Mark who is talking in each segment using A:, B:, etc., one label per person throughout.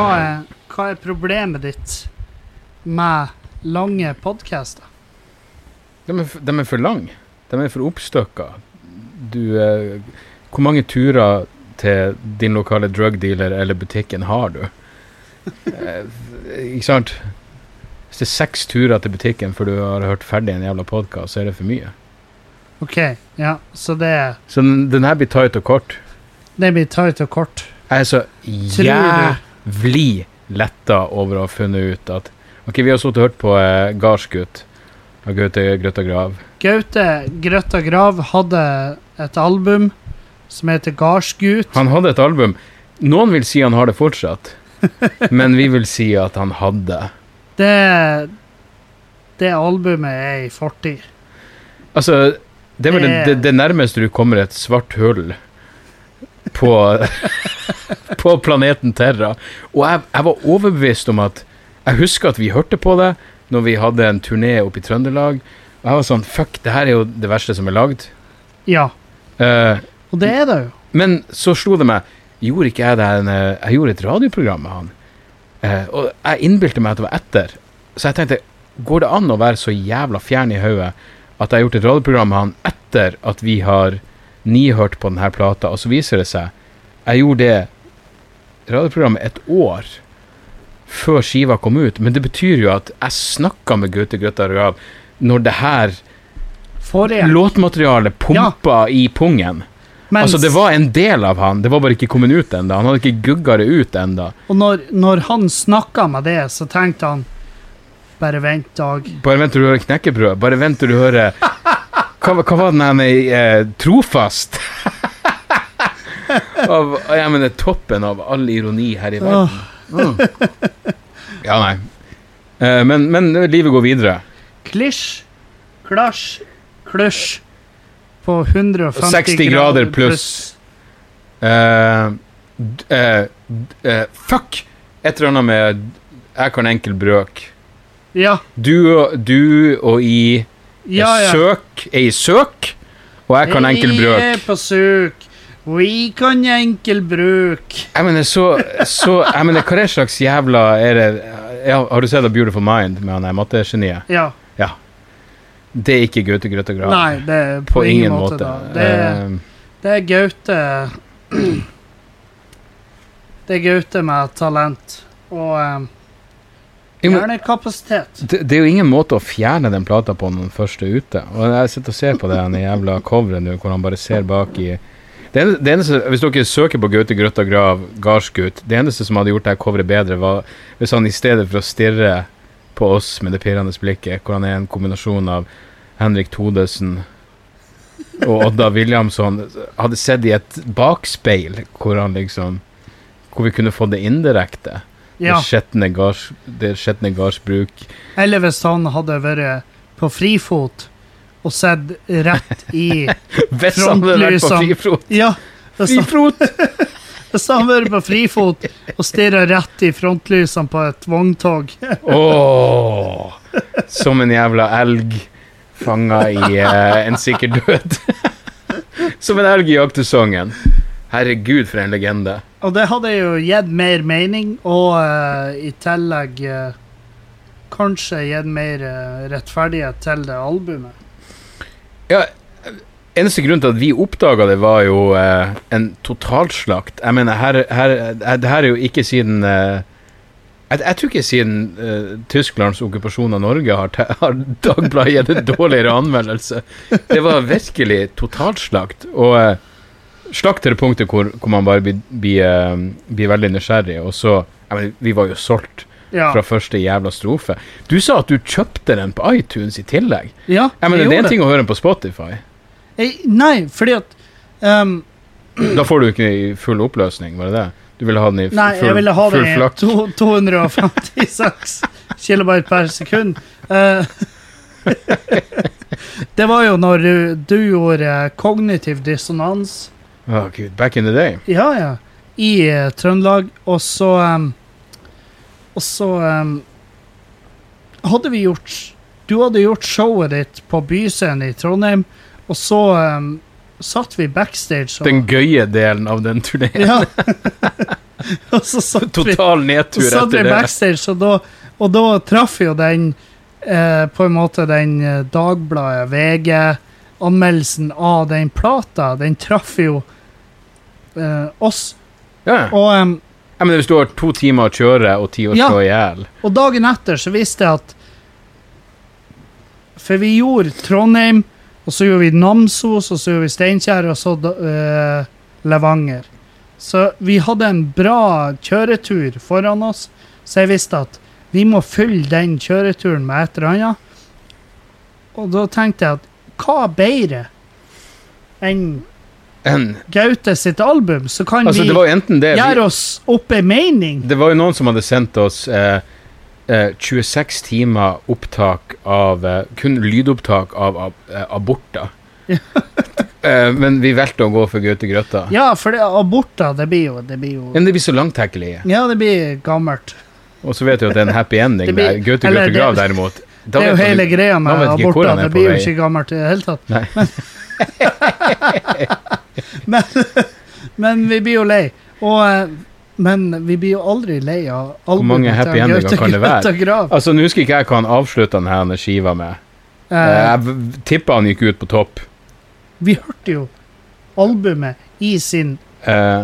A: hva er, hva er problemet ditt med lange podcaster?
B: De er, de er for lange. De er for oppstykka. Du eh, Hvor mange turer til din lokale drug dealer eller butikken har du? Eh, ikke sant? Hvis det er seks turer til butikken før du har hørt ferdig en jævla podkast, så er det for mye.
A: OK, ja, så det,
B: Så den, den her blir tight og kort.
A: Den blir tight og kort.
B: Jeg er så
A: Tror
B: jævlig letta over å ha funnet ut at Ok, vi har sittet og hørt på eh, Gardsgutt av Gaute Grøtta Grav.
A: Gaute Grøtta Grav hadde et album som heter Gardsgut.
B: Han hadde et album. Noen vil si han har det fortsatt, men vi vil si at han hadde.
A: Det, det albumet er i fortid.
B: Altså, det er vel Det-
A: det,
B: det nærmeste du kommer et svart hull på, på planeten Terra. Og jeg, jeg var overbevist om at Jeg husker at vi hørte på det når vi hadde en turné oppe i Trøndelag. Og jeg var sånn Fuck, det her er jo det verste som er lagd.
A: Ja,
B: Uh,
A: og det er det jo.
B: men så slo det meg Gjorde ikke jeg det en, eh, Jeg gjorde et radioprogram med han. Uh, og jeg innbilte meg at det var etter. Så jeg tenkte Går det an å være så jævla fjern i hodet at jeg har gjort et radioprogram med han etter at vi har nihørt på denne plata, og så viser det seg Jeg gjorde det radioprogrammet et år før skiva kom ut, men det betyr jo at jeg snakka med Gaute Grøtta Rav når det her låtmaterialet pumpa i pungen.
A: Mens,
B: Altså, det var en del av han, det var bare ikke kommet ut ennå. Han hadde ikke gugga det ut ennå.
A: Og når, når han snakka med det, så tenkte han Bare vent, Dag.
B: Bare vent til du hører knekkebrød. Bare vent til du hører Hva, hva var den her eh, Trofast? av, jeg mener er toppen av all ironi her i verden. Mm. Ja, nei. Eh, men, men livet går videre.
A: Klisj, klasj, klusj på 150
B: 60 grader pluss. Eh, eh, eh, fuck! Et eller annet med Jeg kan enkel brøk.
A: Ja,
B: Du, og- du og i
A: ja, ja.
B: søk er i søk, og jeg kan enkel
A: Vi er på søk. Vi kan enkel bruk.
B: Jeg mener, så, så Jeg mener, hva er slags jævla er det ja, Har du sett A Beautiful Mind med han der mattegeniet?
A: Ja.
B: Det er ikke Gaute Grøtta Grav.
A: Nei, det er
B: på, ingen måte.
A: da. Det, er-
B: Eh,
A: det er Gaute Det er Gaute med talent og um,
B: jo, men,
A: gjerne kapasitet.
B: det, det er jo ingen måte å fjerne den plata på når den først er ute. Og jeg sitter og ser på det jævla coveret nå, hvor han bare ser bak i det eneste, det eneste, Hvis dere søker på Gaute Grøtta Grav, gardsgutt Det eneste som hadde gjort det coveret bedre, var hvis han i stedet for å stirre på oss med det pirrende blikket, hvor han er en kombinasjon av Henrik Todesen og Odda Williamson, hadde sett i et bakspeil hvor han liksom Hvor vi kunne få det indirekte.
A: Ja.
B: Det skjetne gardsbruk.
A: Eller hvis han hadde vært på frifot og sett rett i
B: Hvis han hadde vært på frifot!
A: Ja,
B: frifot!
A: hvis han hadde vært på frifot og stirra rett i frontlysene på et vogntog
B: oh, som en jævla elg fanga i eh, en sikker død. som en elg i jaktsesongen. Herregud, for en legende.
A: Og det hadde jo gitt mer mening, og uh, i tillegg uh, kanskje gitt mer uh, rettferdighet til det albumet.
B: Ja, eneste grunn til at vi oppdaga det, var jo en totalslakt. Jeg mener, her, her, det her er jo ikke siden jeg, jeg tror ikke siden uh, Tysklands okkupasjon av Norge har, har Dagbladet gitt en dårligere anmeldelse. Det var virkelig totalslakt. Og eh, slakt til det punktet hvor, hvor man bare blir, blir, eh, blir veldig nysgjerrig. Og så mener, Vi var jo solgt
A: Ja,
B: fra første jævla strofe. Du sa at du kjøpte den på iTunes i tillegg.
A: ja
B: Jeg mener,
A: jeg
B: det er en ting å høre den på Spotify.
A: Jeg, nei, fordi at um,
B: Da får du ikke i full oppløsning, var det det? Du ville ha den i full,
A: Nei, jeg ville ha den i
B: flakk?
A: to, 256 kilobyte per sekund. Uh, det var jo når du, du gjorde kognitiv dissonans
B: Å, gud. Back in the day.
A: Ja, ja. I uh, Trøndelag. Og så um, Og så um, hadde vi gjort Du hadde gjort showet ditt på Byscenen i Trondheim, og så um, satt vi backstage og
B: Den gøye delen av den turneen.
A: Ja. og så satt vi
B: Total nedtur
A: Så satt vi backstage, og da, og da traff jo den eh, på en måte den eh, Dagbladet, VG-anmeldelsen av den plata, den traff jo oss.
B: Ja.
A: Og, um,
B: ja, men hvis du har to timer å kjøre og ti å slå i hjel
A: og dagen etter så visste jeg at For vi gjorde Trondheim, og så gjorde vi Namsos, og så gjorde vi Steinkjer, og så uh, Levanger. Så vi hadde en bra kjøretur foran oss, så jeg visste at vi må fylle den kjøreturen med et eller annet. Og da tenkte jeg at hva bedre enn
B: En,
A: Gaute sitt album, så kan
B: altså,
A: vi
B: det
A: gjøre oss opp en mening.
B: Det var jo noen som hadde sendt oss eh, eh, 26 timer opptak av eh, Kun lydopptak av ab eh, aborter. eh, men vi valgte å gå for Gaute Grøtta.
A: Ja, for det, aborter, det blir jo, det blir jo
B: Men det blir så langtekkelige.
A: Ja, det blir gammelt.
B: Og så vet du at det er en happy ending
A: blir-
B: der. Gaute Grøtta
A: det-
B: Grav, derimot. da
A: det er jo hele greia med aborter.
B: er
A: Det blir jo ikke gammelt i det hele tatt.
B: Nei.
A: Men, men vi blir jo lei. Og, eh, men vi blir jo aldri lei av albumet
B: mange happy endinger kan det være? Altså, Nå husker ikke jeg hva han avslutta denne skiva med. Eh, jeg tippa han gikk ut på topp.
A: vi hørte jo albumet i sin
B: Eh,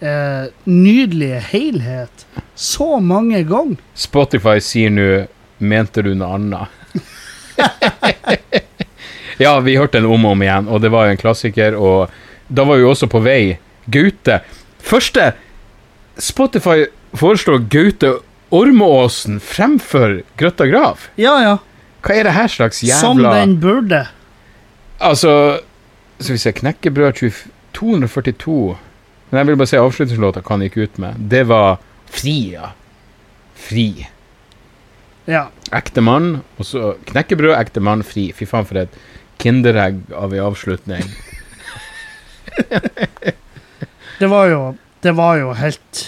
A: eh, nydelige helhet så mange ganger.
B: Spotify sier nå 'Mente du noe annet?' ja, vi hørte den om og om igjen, og det var jo en klassiker, og da var vi også på vei. Gaute Første Spotify foreslår Gaute Ormeåsen fremfor Grøtta Grav.
A: Ja, ja.
B: Hva er det her slags jævla
A: Som den burde.
B: Altså Skal vi se Knekkebrød 242 Men jeg vil bare si avslutningslåta han gikk ut med. Det var Fri, ja. Fri.
A: Ja.
B: Ekte mann, og så knekkebrød, ekte mann, fri. Fy faen, for et kinderegg av ei avslutning.
A: Det var jo Det var jo helt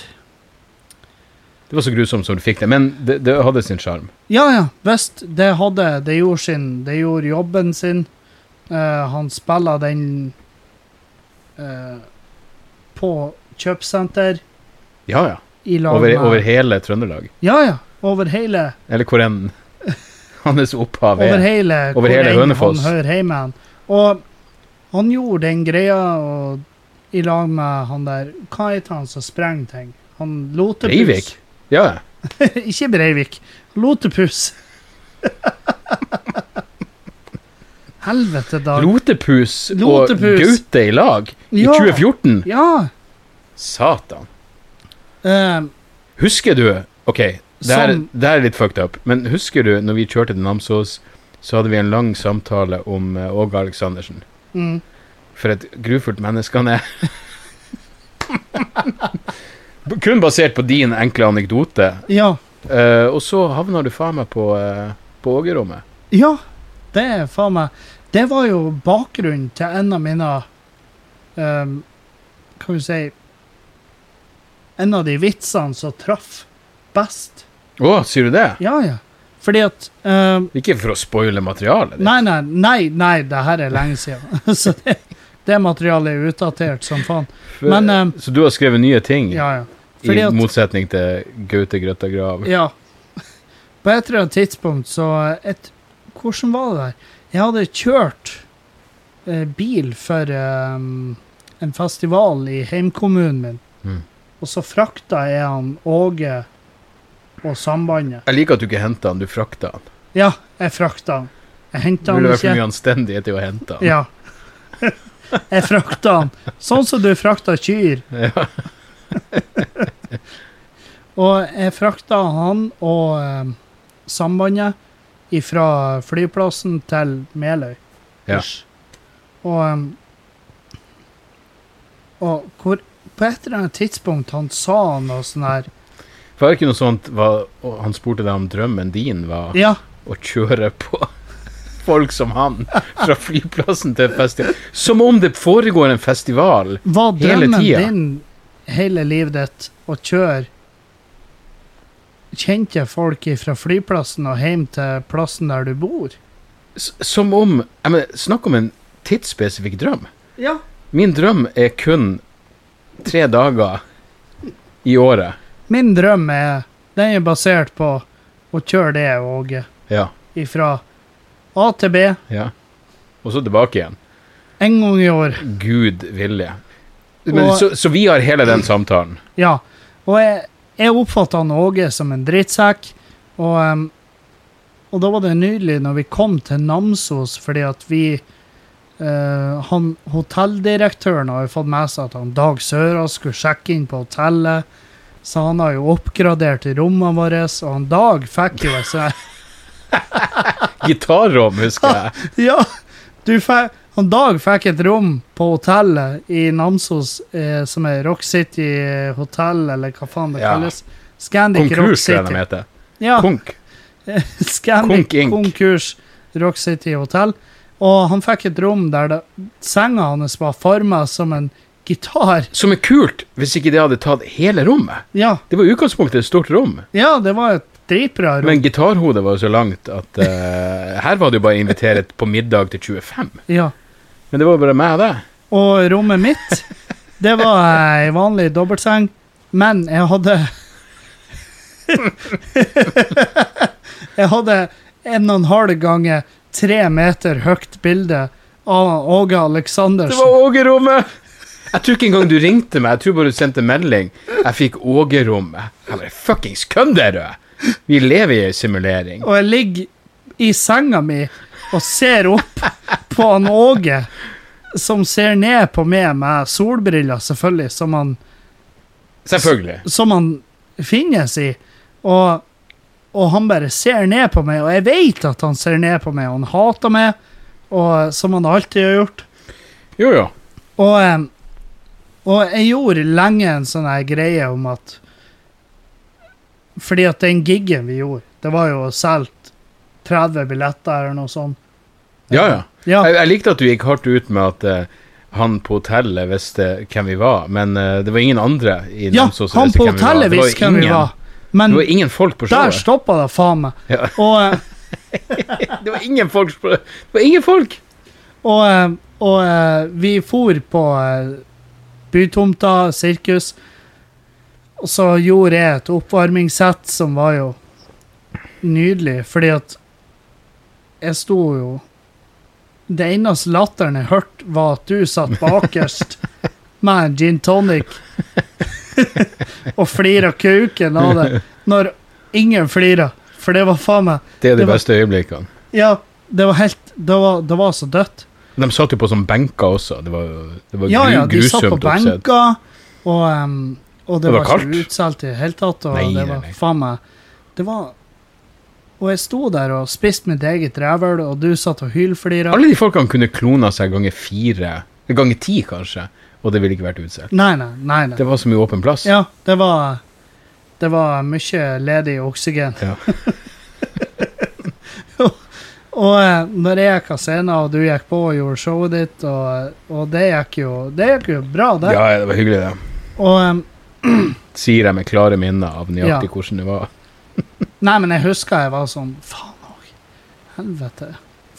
B: Det var så grusomt som du fikk det, men det, det hadde sin sjarm.
A: Ja, ja, visst. Det hadde Det gjorde sin Det gjorde jobben sin. Uh, han spiller den uh, på kjøpesenter
B: Ja, ja.
A: i
B: Over, over hele Trøndelag.
A: Ja, ja. Over hele
B: Eller hvor enn hans opphav
A: Over
B: er.
A: hele,
B: Over
A: hvor
B: hele Hønefoss.
A: Han hører hjemme. Og han gjorde den greia og, i lag med han der Hva heter han som sprenger ting? Han Lotepus.
B: Breivik? Ja.
A: Ikke Breivik. Lotepus. Helvete, Dag.
B: Lotepus,
A: Lotepus.
B: og Gaute i lag i
A: Ja.
B: 2014.
A: Ja.
B: Satan.
A: Um,
B: Husker du Ok, det er,
A: Som-
B: det er litt fucked up, men husker du når vi kjørte til Namsos, så hadde vi en lang samtale om uh, Åge Aleksandersen.
A: Mm,
B: For et grufullt menneske han er. Kun basert på din enkle anekdote.
A: ja.
B: Uh, og så havna du faen meg på, uh, på Ågerommet.
A: Ja, det er faen meg Det var jo bakgrunnen til en av mine um, Kan vi si En av de vitsene som traff best.
B: Å, sier du det?
A: Ja, ja. Fordi at uh,
B: Ikke for å spoile materialet ditt.
A: Nei, nei, nei, nei, det her er lenge siden. Så det, det materialet er utdatert som faen.
B: For-
A: men, eh,
B: så du har skrevet nye ting,
A: Ja, ja. Fordi
B: i
A: at
B: motsetning til Gaute Grøtta Grav?
A: Ja. På et eller annet tidspunkt så et, Hvordan var det der? Jeg hadde kjørt eh, bil for eh, en festival i heimkommunen min.
B: Mm.
A: Og så frakta jeg han Åge og Sambandet.
B: Jeg liker at du ikke henta han, du frakta han.
A: Ja, jeg frakta han. Jeg
B: Det
A: henta han
B: ville vært for mye anstendighet i å hente han.
A: Ja. jeg frakta han. Sånn som du frakta kyr.
B: Ja.
A: Og jeg frakta han og eh, Sambandet fra flyplassen til Meløy.
B: Ja.
A: Og, og hvor, på et eller annet tidspunkt han sa noe sånn her
B: var det ikke noe sånt var, Han spurte deg om drømmen din var
A: Ja,
B: å kjøre på folk som han fra flyplassen til festival. Som om det foregår en festival.
A: var
B: Hele
A: drømmen din hele livet ditt å kjøre kjente folk fra flyplassen og hjem til plassen der du bor?
B: S som om mener, Snakk om en tidsspesifikk drøm.
A: Ja.
B: Min drøm er kun tre dager i året.
A: Min drøm er Den er basert på å kjøre det, Åge.
B: Ja.
A: Ifra A til B
B: ja. Og så tilbake igjen.
A: en gang i år.
B: Gud vilje. Men,
A: Og-
B: så, så vi har hele den samtalen.
A: Ja. Og jeg, jeg oppfatta Åge som en drittsekk. Og, og da var det nydelig når vi kom til Namsos, fordi at vi Uh, han, Hotelldirektøren har jo fått med seg at han Dag Sørås skulle sjekke inn på hotellet. Så han har jo oppgradert rommene våre, og han Dag fikk jo et sånt
B: Gitarrom, husker jeg.
A: Ja, du fikk han Dag fikk et rom på hotellet i Namsos eh, som er Rock City hotell, eller hva faen det
B: Ja.
A: kalles. Scandic
B: Konkurs, Rock
A: City.
B: Konkurs, heter.
A: Ja,
B: Konk.
A: Scandic
B: Konk
A: Konkurs Rock City hotell. Og han fikk et rom der det, senga hans var forma som en gitar.
B: Som er kult, hvis ikke det hadde tatt hele rommet.
A: Ja,
B: Det var i utgangspunktet et stort rom,
A: ja det var et dritbra rom.
B: men gitarhodet var jo så langt at uh, her var det jo bare invitert på middag til 25.
A: ja.
B: Men det var bare meg og deg.
A: Og rommet mitt, det var ei vanlig dobbeltseng, men jeg hadde Jeg hadde en og en halv ganger tre meter høyt bilde av Åge Aleksandersen.
B: Det var Ågerommet! Jeg tror ikke engang du ringte meg, jeg tror bare du sendte melding. Jeg fikk Åge-rommet. Jeg bare fuckings kødder du? Vi lever i en simulering.
A: Og jeg ligger i senga mi og ser opp på han Åge, som ser ned på meg med solbriller, selvfølgelig, som han
B: Selvfølgelig.
A: som han finnes i. Og, og han bare ser ned på meg, og jeg vet at han ser ned på meg, og han hater meg, og, som han alltid har gjort.
B: Jo, jo.
A: Og, em, og jeg gjorde lenge en sånn greie om at Fordi at den giggen vi gjorde, det var jo solgt 30 billetter eller noe sånt.
B: Ja, ja.
A: Ja,
B: Jeg, jeg likte at du gikk hardt ut med at uh, han på hotellet visste hvem vi var, men uh, det var ingen andre i
A: ja
B: Namsos som visste
A: på
B: hvem vi var. Det var
A: hvem vi
B: ingen-
A: var. Men
B: Det var ingen folk på showet.
A: der stoppa det faen meg.
B: Ja.
A: Og, eh,
B: Det var ingen folk Det var ingen folk!
A: Og, og vi for på bytomta, sirkus. Og så gjorde jeg et oppvarmingssett som var jo nydelig, fordi at jeg sto jo Det eneste latteren jeg hørte, var at du satt bakerst med en gin tonic og flira kuken av det, når ingen flira. For det var faen meg
B: Det er de beste øyeblikkene.
A: Ja, det var helt Det var, det var så dødt.
B: De satt jo på sånne benker også. Det var, det var
A: Ja, ja, de satt på benker, og, um, og det,
B: Det var
A: var, ikke utsolgt i det hele tatt. Og
B: Nei,
A: det var
B: nei.
A: faen meg Det var Og jeg sto der og spiste mitt eget rævøl, og du satt og hylflira.
B: Alle de folkene kunne klona seg ganger fire, ganger ti kanskje, og det ville ikke vært utsolgt.
A: Nei, nei, nei. nei.
B: Det var så mye åpen plass.
A: Ja, det var Det var mye ledig oksygen.
B: Ja.
A: Og eh, når jeg gikk av scenen, og du gikk på og gjorde showet ditt, og, og det gikk jo Det gikk jo bra, det.
B: Ja, det var hyggelig, det.
A: Og um,
B: Sier jeg med klare minner av nøyaktig
A: Ja.
B: hvordan det var.
A: Nei, men jeg husker jeg var sånn Faen òg. Helvete.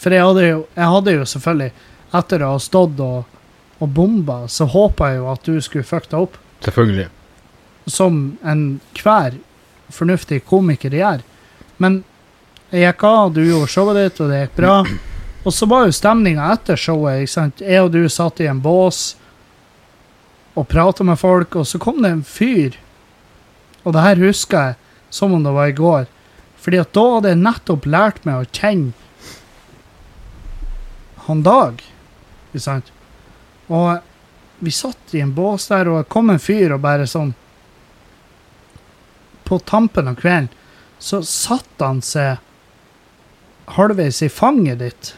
A: For jeg hadde jo, jeg hadde jo selvfølgelig Etter å ha stått og, og bomba, så håpa jeg jo at du skulle fucke deg opp.
B: Selvfølgelig.
A: Som enhver fornuftig komiker gjør. Men jeg gikk av, du gjorde showet ditt, og det gikk bra. Og så var jo stemninga etter showet. ikke sant? Jeg og du satt i en bås og prata med folk, og så kom det en fyr. Og det her husker jeg som om det var i går. Fordi at da hadde jeg nettopp lært meg å kjenne han Dag. Ikke sant? Og vi satt i en bås der, og det kom en fyr og bare sånn På tampen av kvelden så satte han seg halvveis i fanget ditt.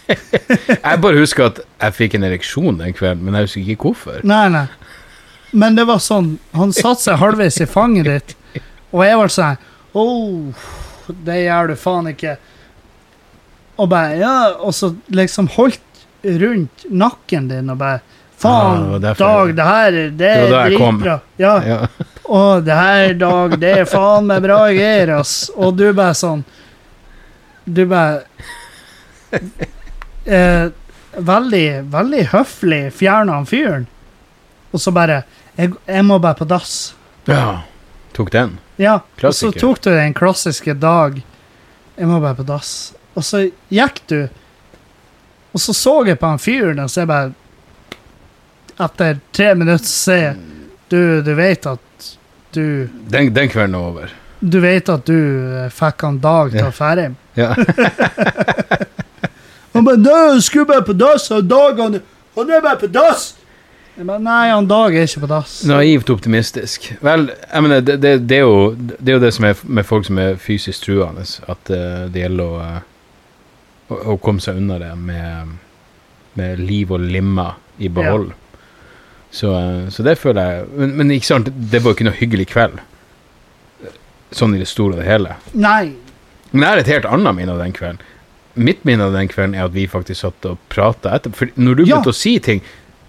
B: Jeg bare husker at jeg fikk en ereksjon den kvelden, men jeg husker ikke hvorfor.
A: Nei, nei. Men det var sånn Han satte seg halvveis i fanget ditt, og jeg var sånn oh, det gjør du faen ikke. Og bare Ja, og så liksom holdt rundt nakken din og bare
B: Ah,
A: Faen,
B: det
A: Dag, det her det
B: Det
A: er dritbra. Ja.
B: Ja.
A: Og det her, Dag, det er faen meg bra greier, ass. Og du bare sånn Du bare eh, Veldig, veldig høflig fjerna han fyren. Og så bare jeg, jeg må bare på dass.
B: Ja. Tok den.
A: Ja, og så tok du den klassiske dag. Jeg må bare på dass. Og så gikk du, og så så jeg på han fyren, og så jeg bare Etter tre minutter så sier jeg du, du vet at du
B: Den, den kvelden er over.
A: Du vet at du eh, fikk han Dag til å fære hjem?
B: Ja.
A: Han bare 'Nei, skulle bare på dass', og Dag han, han er bare på dass. Jeg bare, Nei, han Dag er ikke på dass.
B: Naivt optimistisk. Vel, jeg mener, det, det, det, er jo, det er jo det som er med folk som er fysisk truende, at uh, det gjelder å, eh, å, å komme seg unna det med, med liv og limma i behold. Så, uh, så det føler jeg men, men ikke sant, det var jo ikke noe hyggelig kveld. Sånn i det store og det hele.
A: Nei.
B: Men jeg har et helt annet minne av den kvelden. Mitt minne av den kvelden er at vi faktisk satt og prata etterpå. For når du
A: Ja.
B: begynte å si ting,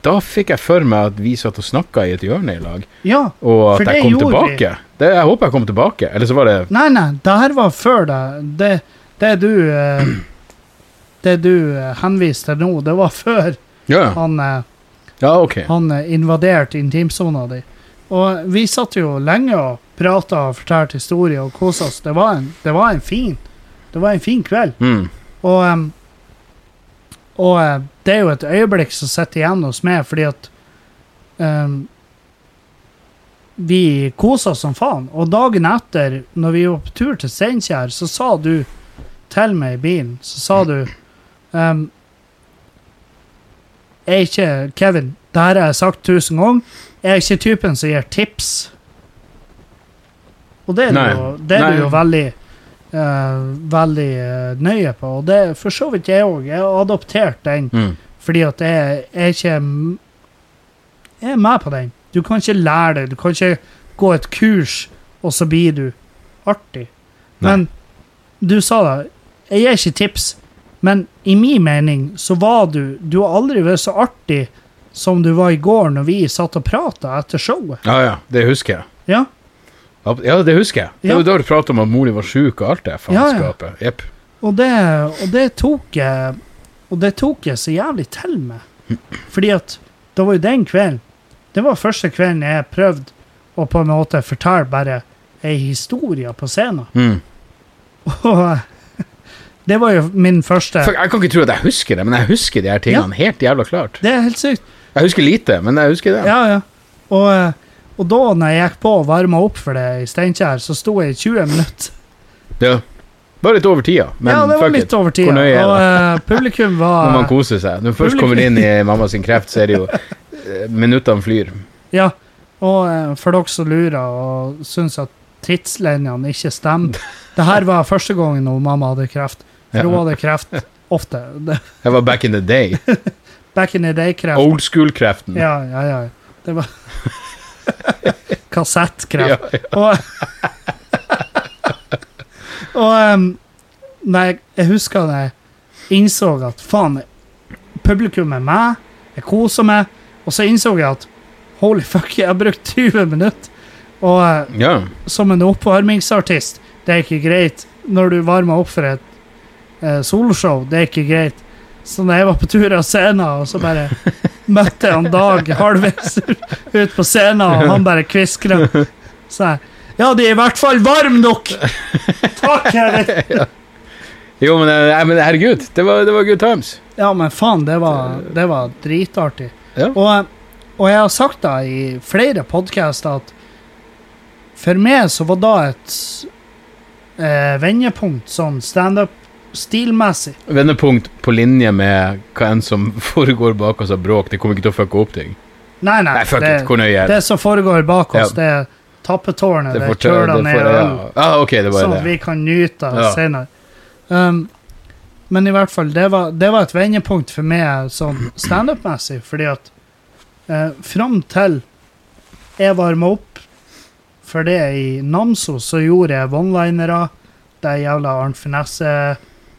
B: da fikk jeg for meg at vi satt og snakka i et hjørne i lag.
A: Ja.
B: Og at jeg kom tilbake. Det, jeg håper jeg kom tilbake. Eller så var det
A: Nei, nei, det her var før det. Det, det du eh, Det du eh, henviste til nå, det var før
B: Ja,
A: han, eh,
B: ja okay.
A: han eh, invaderte intimsona di. Og vi satt jo lenge og prata og fortalte historier og kosa oss. Det var en, det var en fin Det var en fin kveld.
B: Mm.
A: Og, og eh, det er jo et øyeblikk som sitter igjen hos meg, fordi at um, Vi kosa oss som faen. Og dagen etter, når vi var på tur til Steinkjer, så sa du til meg i bilen Så sa du um, Jeg er ikke Kevin, det her har jeg sagt tusen ganger. Jeg er ikke typen som gir tips. Og det er
B: Nei.
A: du jo, det er du jo veldig eh, veldig eh, nøye på. Og det for så vidt jeg òg. Jeg har adoptert den
B: Mm.
A: fordi at jeg, jeg ikke Jeg er med på den. Du kan ikke lære det. Du kan ikke gå et kurs, og så blir du artig.
B: Nei.
A: Men du sa det. Jeg gir ikke tips, men i min mening så var du Du har aldri vært så artig som du var i går når vi satt og prata etter showet.
B: Ja, ja. Det husker jeg.
A: Ja.
B: Ja, det husker jeg. Det
A: Ja.
B: var da du pratet om at mor var sjuk og alt det
A: Ja, ja.
B: yep.
A: Og det, og det tok jeg Og det tok jeg så jævlig til meg. Fordi at det var jo den kvelden Det var første kvelden jeg prøvde å på en måte fortelle bare ei historie på scenen.
B: Mm.
A: Og det var jo min første
B: For Jeg kan ikke tro at jeg husker det, men jeg husker de her tingene helt jævla klart.
A: Det er helt sykt.
B: Jeg husker lite, men jeg husker det.
A: Ja, ja. Og, eh, og da når jeg gikk på og varma opp for det i Steinkjer, så sto jeg i 20 minutter.
B: Ja. Bare litt over tida, men
A: ja, det var
B: fuck
A: litt
B: it.
A: over tida.
B: Hvor nøye er
A: Og uh, publikum
B: Når man koser seg. Når man først kommer inn i mamma sin kreft, så er det jo uh, Minuttene flyr.
A: Ja, og uh, for dere som lurer og syns at tidslinjene ikke stemmer Det her var første gangen når mamma hadde kreft. For hun hadde kreft ofte. Det,
B: var back in the day.
A: back in the day-kreft.
B: Old school-kreften.
A: Ja, ja, ja. Det var Kassettkreft.
B: Ja, ja.
A: Og, og um, Nei, jeg husker da jeg innså at faen, publikum er meg, jeg koser meg, og så innså jeg at holy fuck, jeg har brukt 20 minutter. Og
B: ja.
A: som en oppvarmingsartist, det er ikke greit. Når du varmer opp for et eh, soloshow, det er ikke greit. Så når jeg var på tur av scenen, og så bare møtte jeg han Dag halvveis ut på scenen, og han bare kviskra. Så jeg Ja, de er i hvert fall varme nok! Takk, Kevin!
B: Jo, men, eh, men herregud, det var, det var good times.
A: Ja, men faen, det var, det var dritartig.
B: Ja.
A: Og, og jeg har sagt det i flere podcaster at for meg så var da et eh, vendepunkt sånn standup-stilmessig.
B: Vendepunkt på linje med hva enn som foregår bak oss av bråk. Det kommer ikke til å fucke opp ting.
A: Nei, nei.
B: Nei, fuck
A: det,
B: it. Hvor nøye er det?
A: det som foregår bak oss,
B: Ja.
A: det er tappetårnet, det, er
B: det
A: ned
B: og
A: øl,
B: ja. Ah, okay, det
A: sånn vi kan nyte
B: Ja.
A: senere. Um, men i hvert fall, det var, det var et vendepunkt for meg sånn standup-messig, fordi at eh, fram til jeg varma opp for det i Namsos, så gjorde jeg one-linere, det jævla Arnt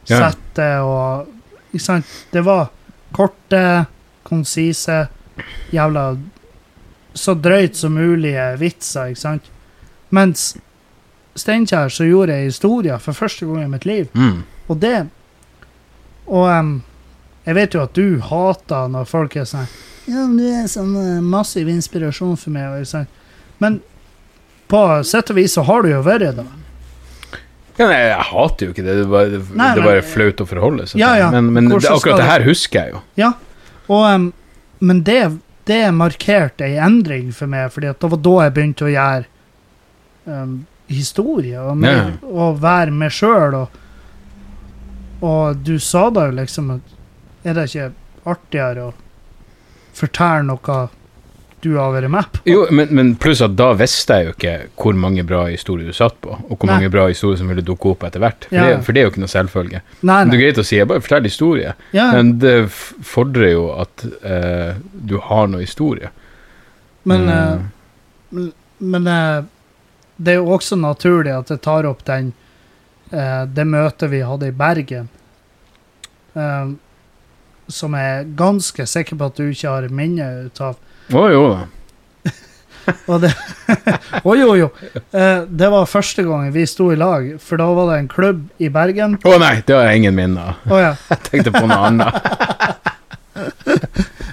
A: Finesse-settet og Ikke sant? Det var korte, konsise, jævla så drøyt som mulig vitser, ikke sant? Mens Steinkjer så gjorde jeg historier for første gang i mitt liv.
B: Mm.
A: Og det Og um, jeg vet jo at du hater når folk er sånn Ja, du er sånn eh, massiv inspirasjon for meg. Men på sett og vis så har du jo vært det.
B: Ja, nei, jeg hater jo ikke det. Det er bare, det,
A: Nei,
B: det er
A: men-
B: flaut å forholde seg
A: Ja,
B: til.
A: ja.
B: Men, men det, akkurat det her husker jeg jo.
A: Ja, og, um, men det, det markerte ei endring for meg, for det var da jeg begynte å gjøre um, historie, og, med,
B: Ja.
A: og være meg sjøl. Og, og du sa da jo liksom at Er det ikke artigere å fortelle noe du har vært med på?
B: Jo, men, men pluss at da visste jeg jo ikke hvor mange bra historier du satt på, og hvor
A: Nei.
B: mange bra historier som ville dukke opp etter hvert. For,
A: Ja,
B: det, for det er jo ikke noe selvfølge.
A: Nei,
B: Men Det er greit å si, jeg bare forteller historier,
A: Ja,
B: men det fordrer jo at uh, du har noe historie.
A: men,
B: mm.
A: uh, men, men eh, det er jo også naturlig at jeg tar opp den det møtet vi hadde i Bergen. som jeg er ganske sikker på at du ikke har minne ut av.
B: Å jo da.
A: Og det Å jo, jo. Eh, det var første gangen vi sto i lag, for da var det en klubb i Bergen.
B: Å nei, det har jeg ingen minner.
A: Å ja.
B: Jeg tenkte på noe annet.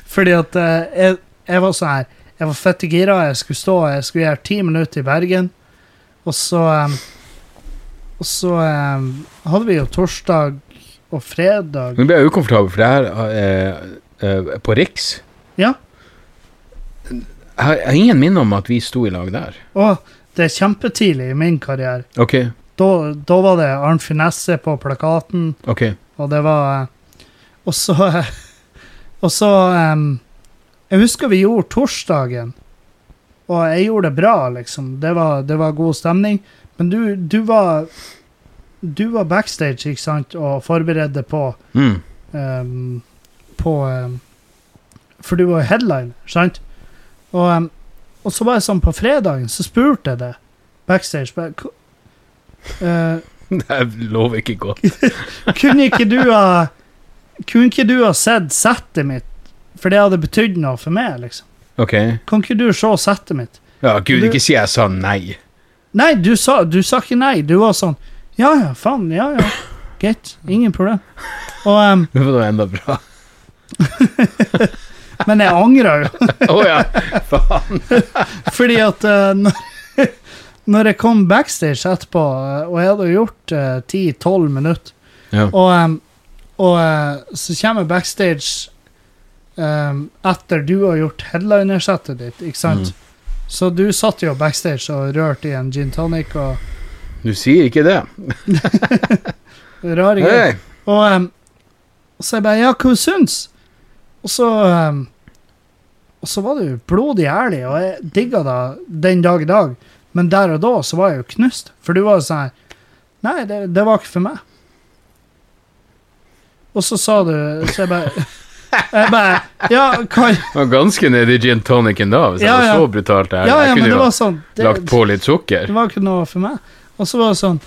A: Fordi at eh, jeg, jeg var sånn her Jeg var fette gira, jeg skulle stå Jeg skulle gjøre ti minutter i Bergen. Og så eh, Og så em, hadde vi jo torsdag og fredag
B: Nå ble jeg ukomfortabel, for det her eh, eh, på Riks
A: Ja.
B: Jeg har, jeg har ingen minne om at vi sto i lag der.
A: Å, det er kjempetidlig i min karriere.
B: Ok,
A: Da, da var det Arnt Finesse på plakaten,
B: ok.
A: og det var eh, Og så Og så em, Jeg husker vi gjorde torsdagen, og jeg gjorde det bra, liksom. Det var, det var god stemning. Men du, du var Du var backstage, ikke sant, og forberedte på
B: Mm.
A: em, På em, For du var headline, sant? Og, og så var jeg sånn på fredagen, så spurte jeg det backstage bare, «Ko- eh,
B: Det lover ikke godt.
A: Kunne ikke du ha Kunne ikke du ha sett settet mitt? For det hadde betydd noe for meg, liksom.
B: Okay.
A: Kan ikke du se settet mitt?
B: Ja, gud,
A: Du-
B: ikke si jeg sa nei.
A: Nei, du sa, du sa ikke nei. Du var sånn Ja ja, faen. Ja ja. Greit. Ingen problem. Og, um,
B: Det var da enda bra.
A: Men jeg angrer jo.
B: Å ja, faen.
A: Fordi at eh, når, når jeg kom backstage etterpå, eh, og jeg hadde gjort eh, 10-12 minutter,
B: Ja.
A: og, og uh, så kommer jeg backstage um, etter du har gjort headlinersettet ditt, ikke sant?
B: Mm.
A: Så du satt jo backstage og rørte i en gin tonic og
B: Du sier ikke det.
A: rare greier.
B: Hey.
A: Og um, så jeg bare Ja, hva syns? Og så em, Og så var du blodig ærlig, og jeg digga deg den dag i dag. Men der og da så var jeg jo knust. For du var jo sånn her Nei, det, det var ikke for meg. Og så sa du Så jeg bare Jeg bare Ja, hva
B: var ganske nede i gin tonicen da, hvis
A: Ja,
B: jeg var så brutalt ærlig.
A: Ja, ja,
B: jeg kunne jo
A: sånn det,
B: lagt på litt sukker.
A: Det var ikke noe for meg. Og så var det sånn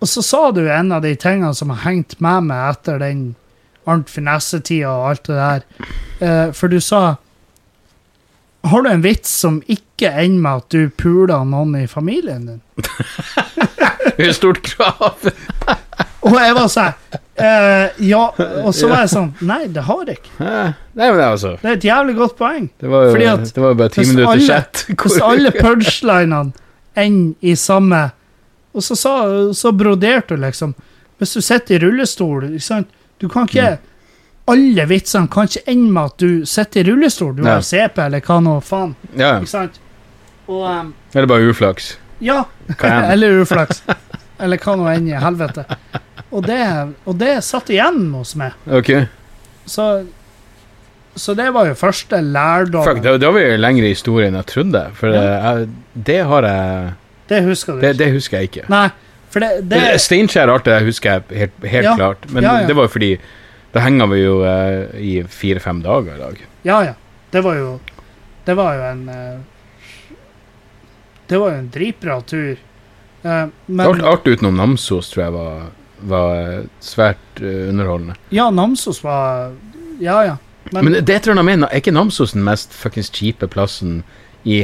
A: Og så sa du en av de tingene som har hengt med meg etter den Arnt Finesse-tida og alt det der. Uh, for du sa Har du en vits som ikke ender med at du puler noen i familien din?
B: Det er et stort krav.
A: Og jeg var sånn uh, Ja. Og så var jeg sånn Nei, det har jeg ikke.
B: Nei, men det, altså,
A: Det er et jævlig godt poeng.
B: det var jo
A: at
B: det var jo bare ti minutter chat.
A: Hvis alle punchlinene ender i samme Og så, sa, så broderte du liksom Hvis du sitter i rullestol ikke sant? Du kan ikke. Alle vitsene kan ikke ende med at du sitter i rullestol. Du har CP eller hva nå faen.
B: Ja,
A: Ikke sant? Og um,
B: eller bare uflaks.
A: Ja. Eller uflaks. Eller hva nå enn i helvete. Og det, og det satt igjen hos meg.
B: Ok.
A: Så, så det var jo første lærdom.
B: Fuck, da var vi lengre i historien enn jeg trodde. For
A: Ja.
B: jeg, det har jeg
A: Det husker du
B: det, det husker jeg ikke.
A: Nei, for det, det
B: Steinkjer og alt det husker jeg helt, helt
A: Ja.
B: klart. Men
A: Ja, ja.
B: det var jo fordi Da henger vi jo eh, i fire-fem dager i dag.
A: Ja, ja. Det var jo Det var jo en eh, Det var jo en dritbra tur. Eh, men
B: alt, alt utenom Namsos tror jeg var, var eh, svært uh, underholdende.
A: Ja, Namsos var Ja, ja. Men,
B: Men det tror jeg mener Er ikke Namsos den mest fuckings kjipe plassen i,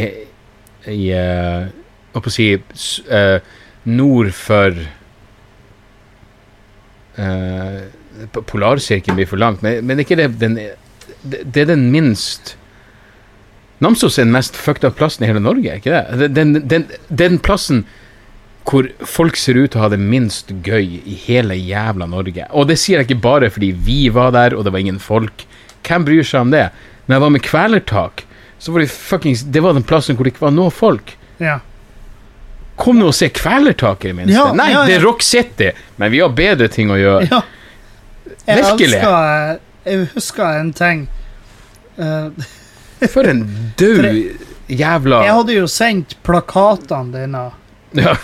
B: i uh, Hva skal jeg si eh, Nord for eh, Polarsirkelen blir for langt, men, men ikke det den det, det er den minst Namsos er den mest fucked up plassen i hele Norge, ikke? Det- Den, den, den plassen hvor folk ser ut til å ha det minst gøy i hele jævla Norge. Og det sier jeg ikke bare fordi vi var der, og det var ingen folk. Hvem bryr seg om det? Når jeg var med Kvelertak, så var det fuckings Det var den plassen hvor det ikke var noe folk.
A: Ja.
B: Kom nå og se Kvelertak, i det minste.
A: Ja,
B: Nei,
A: ja,
B: det
A: ja.
B: er Rock City, men vi har bedre ting å gjøre.
A: ja. Jeg
B: Virkelig.
A: elsker Jeg husker en ting. Uh,
B: For en død jævla
A: jeg hadde jo sendt plakatene dine,
B: Ja.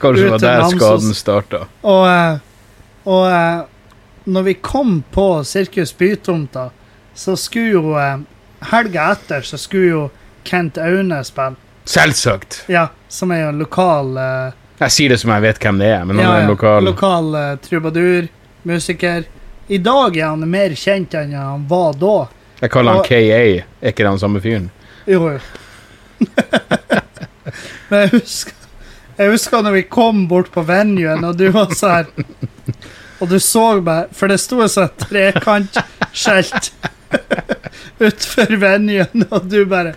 B: Kanskje det var der skaden starta.
A: og, eh, og eh, når vi kom på Sirkus Bytomta, så skulle jo Helga etter så skulle jo Kent Aune spille.
B: Selvsagt.
A: Ja, som er jo en lokal eh,
B: Jeg sier det som jeg vet hvem det er, men han
A: ja,
B: er en lokal
A: lokal eh, trubadur, musiker. I dag er han mer kjent enn han var da.
B: Jeg kaller han
A: og-
B: KA. Er ikke det han samme fyren?
A: Jo, jo. Men jeg husker, jeg husker når vi kom bort på venuen, og du var så her Og du så meg, for det sto et sånt trekantskjelt utenfor venuen, og du bare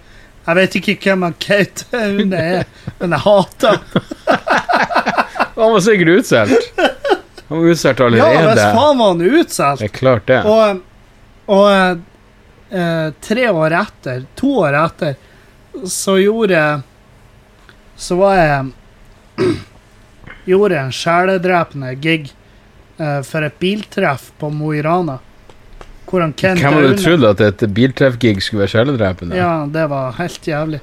A: Jeg vet ikke hvem han Kate Aune er, men jeg hater han.
B: Var sikkert utsolgt. Han var utsolgt
A: Ja,
B: allerede.
A: hvis faen var han utsolgt.
B: det er klart det.
A: Og, og eh, tre år etter, to år etter, så gjorde Så var jeg Gjorde en sjeledrepende gig eh, for et biltreff på Mo i Rana. Hvor han Kent
B: Hvem hadde trodd at et biltreffgig skulle være sjeledrepende?
A: Ja, det var helt jævlig.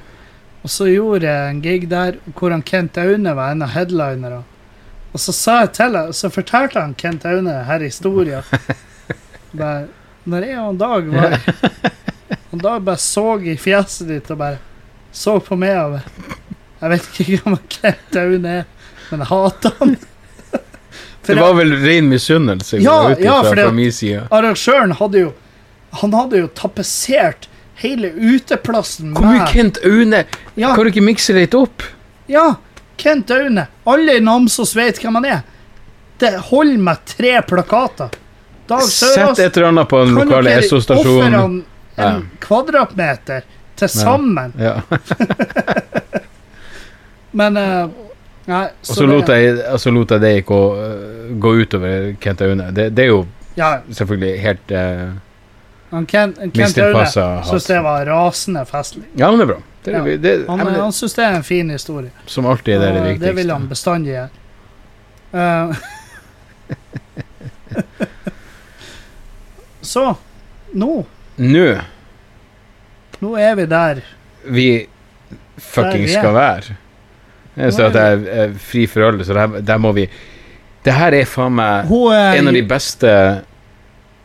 A: Og så gjorde jeg en gig der hvor han Kent Aune var en av headlinerne. Og så sa jeg til han, så fortalte han Kent Aune her historien. Bare, når jeg og Dag var Og Dag bare så i fjeset ditt og bare så på meg og Jeg vet ikke hvem Kent Aune er, men jeg hater han. For
B: Det var vel ren misunnelse
A: Ja, ja, for
B: fra min side.
A: arrangøren hadde jo Han hadde jo tapetsert hele uteplassen
B: Hvor mye Kent Aune
A: ja,
B: Kan du ikke mikse litt opp?
A: Ja, Kent Aune. Alle i Namsos vet hvem han er. Det holder med tre plakater. Dag
B: Sett et eller annet på den
A: kan
B: lokale
A: dere ofre
B: Esso-stasjonen.
A: han en kvadratmeter til sammen.
B: Ja.
A: Men eh, Nei,
B: Og så lot jeg, og så lot jeg det ikke gå, øh, gå utover Kent Aune. Det, det er jo
A: Ja,
B: selvfølgelig helt uh,
A: han Kent, Kent Aune syns det var rasende festlig.
B: Ja, men det er bra. Det,
A: Ja.
B: det,
A: Han,
B: jeg,
A: han syns det er en fin historie.
B: som alltid er det det viktigste.
A: det vil han bestandig gjøre. Uh, så nå
B: Nå
A: Nå er vi der.
B: vi fucking
A: Der vi er.
B: skal være. Så at jeg er fri for øl, så der, der må vi Det her er faen meg
A: er
B: en av de beste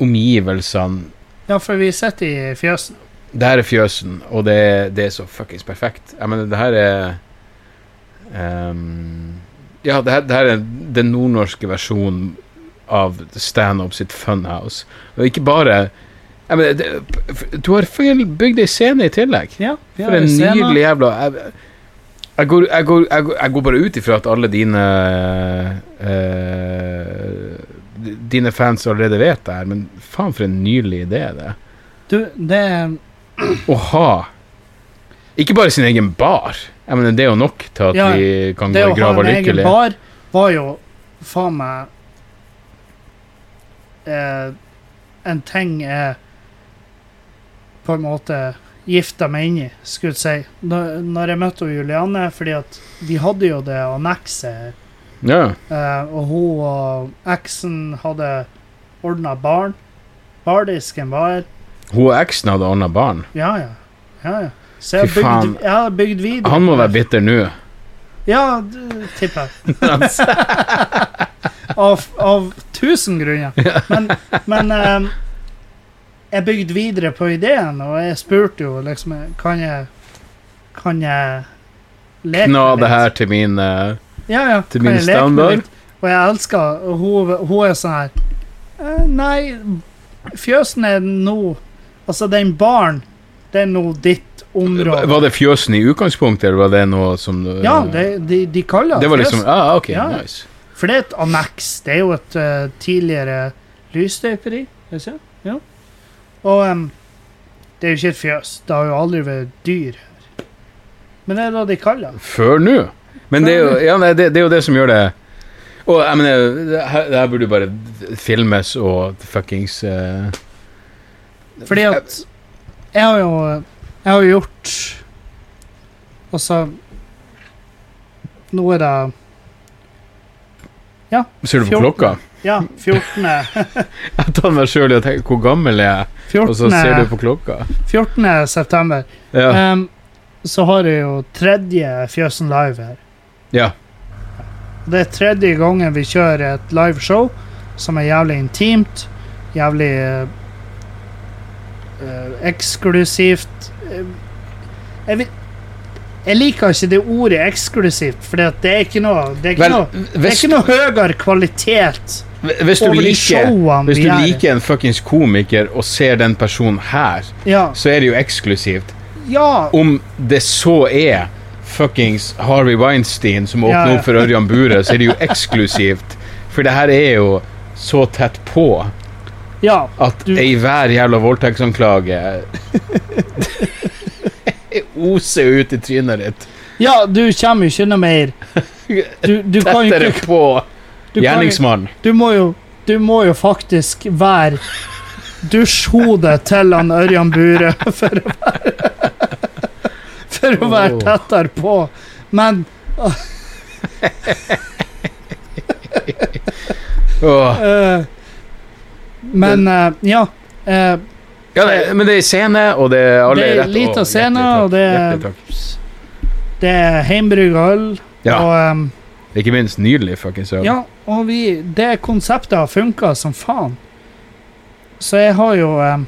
B: omgivelsene.
A: Ja, for vi sitter i fjøsen.
B: Det her er fjøsen, og det, det er så fuckings perfekt. Jeg mener, det her er um, Ja, det her, det her er den nordnorske versjonen av standup sitt funhouse. Og ikke bare jeg mener, det, Du har bygd ei scene i tillegg.
A: Ja,
B: For en nydelig jævla jeg, jeg, går, jeg, går, jeg, går, jeg går bare ut ifra at alle dine uh, Dine fans allerede vet det her, men faen for en nydelig idé det.
A: Du, det
B: Å ha Ikke bare sin egen bar. Jeg mener, det er jo nok til at
A: Ja,
B: vi kan
A: Det å ha
B: grava
A: en egen bar var jo faen meg eh, En ting jeg på en måte gifta meg inn i, skulle jeg si. Når, når jeg møtte Julianne, fordi at vi hadde jo det annekset
B: Ja.
A: Eh, og hun og eksen hadde ordna barn. Bardisken var her.
B: Hun og eksen hadde ordna barn.
A: Ja, ja. ja, ja. Så jeg har bygd, videre.
B: Han må være bitter nå.
A: Ja, tipper jeg. av, av tusen grunner. Men, men eh, jeg bygde videre på ideen, og jeg spurte jo liksom Kan jeg Kan jeg leke
B: Kna
A: med
B: det her til min eh,
A: Ja, ja.
B: til min standard.
A: litt? Og jeg elsker og hun, hun er sånn her eh, Nei, fjøsen er nå Altså, den baren, det er nå ditt område.
B: Var det fjøsen i utgangspunktet, eller var det noe som du...
A: Ja, det, de, de kaller
B: Det Det var liksom ah, OK,
A: Ja.
B: nice.
A: For det er et anneks. Det er jo et uh, tidligere lysstøperi. Ja. Og um, det er jo ikke et fjøs. Det har jo aldri vært dyr her. Men det er da de kaller det.
B: Før nå. Men det er, jo, ja, nei, det, det er jo det som gjør det Og jeg mener, det her, det her burde jo bare filmes og fuckings uh,
A: Fordi at jeg har jo Jeg har jo gjort Altså Nå er det Ja.
B: Ser du på
A: 14.
B: klokka?
A: Ja, 14.
B: Jeg tar meg sjøl i å tenke hvor gammel jeg er, og så ser du på klokka.
A: 14. september.
B: Ja.
A: Um, så har jeg jo tredje Fjøsen Live her.
B: ja.
A: Det er tredje gangen vi kjører et liveshow som er jævlig intimt, jævlig eh, eksklusivt. Eh, jeg, vil, jeg liker ikke det ordet eksklusivt, for det er ikke noe Det er ikke,
B: Vel,
A: noe, det er ikke noe høyere kvalitet
B: hvis du liker Hvis du liker en fuckings komiker og ser den personen her,
A: Ja.
B: så er det jo eksklusivt.
A: ja
B: Om det så er fuckings Harvey Weinstein som åpner
A: Ja,
B: opp for Ørjan Bure, så er det jo eksklusivt. For det her er jo så tett på
A: ja.
B: at
A: Du-
B: ei hver jævla voldtektsanklage oser ut i trynet ditt.
A: Ja, du kommer jo ikke noe mer Du, du kan jo ikke
B: på
A: du, kan, jo-
B: gjerningsmann.
A: du, jo, du må jo faktisk være dusjhodet til han Ørjan Bure for å være For å være tettere på. Men eh, Men uh, ja. Uh,
B: Ja, det, men det er scene, og det er alle
A: Det er
B: lita
A: lite scene, og det er- det er heimbrygga øl.
B: Ja,
A: Og, em,
B: ikke minst nydelig fuckings øl.
A: ja, og vi, det konseptet har funka som faen. Så jeg har jo eh,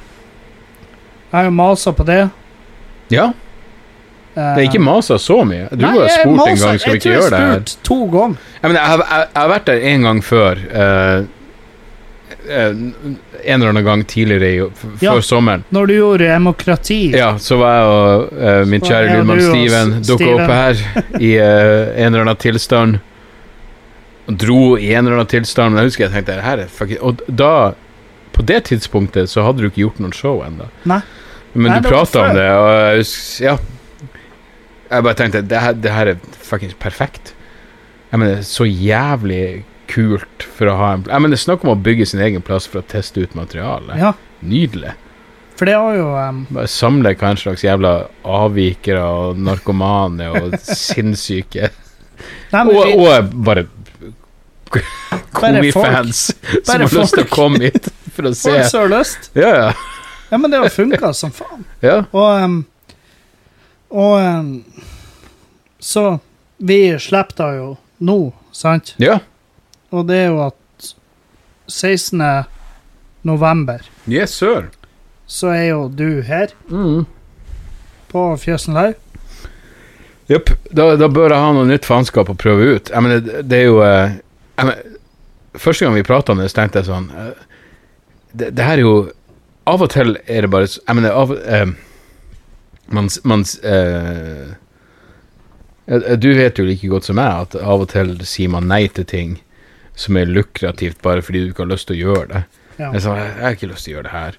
A: Jeg har jo masa på det.
B: Ja,
A: Eh,
B: det er ikke masa så mye. Du har
A: jeg
B: spurt en gang, skal vi ikke gjøre det
A: Jeg tror
B: her?
A: jeg spurt to ganger.
B: Jeg, mener, jeg, har- jeg, jeg har vært der en gang før. eh, eh, en eller annen gang tidligere i,
A: Ja.
B: før sommeren.
A: Når du gjorde demokrati.
B: Ja, så var jeg og uh, min kjære lydmann Steven dukka opp her i en eller annen tilstand. Og dro i en eller annen tilstand. Men jeg husker jeg tenkte her er fucking Og da, på det tidspunktet, så hadde du ikke gjort noen show ennå. Men
A: Nei,
B: du
A: det
B: prata om det, og jeg husker Ja. Jeg bare tenkte det her, det her er fuckings perfekt. Jeg mener, så jævlig kult for å ha en Jeg mener, Snakk om å bygge sin egen plass for å teste ut materiale.
A: Ja,
B: Nydelig.
A: for det har jo um...
B: Bare samle hva en slags jævla avvikere og narkomane og sinnssyke
A: nei, men
B: og, og bare. Komifans som har lyst til å komme hit for å se.
A: Folk som har lyst.
B: Ja, ja.
A: Ja, men det har funka som faen.
B: ja.
A: Og um, Og um, Så Vi slipper da jo nå, sant?
B: ja.
A: Og det er jo at 16. november
B: Yes, sir.
A: så er jo du her
B: Mm.
A: på Fjøsen Live.
B: Jepp. Da, da bør jeg ha noe nytt faenskap å prøve ut. Jeg mener, det, det er jo eh, mener, Første gang vi prata om det, så tenkte jeg sånn eh, det, det her er jo Av og til er det bare Jeg mener, av eh, Man, man eh, eh, Du vet jo like godt som meg at av og til sier man nei til ting som er lukrativt, bare fordi du ikke har lyst til å gjøre det.
A: Ja.
B: Jeg, sa, jeg har ikke lyst til å gjøre det her.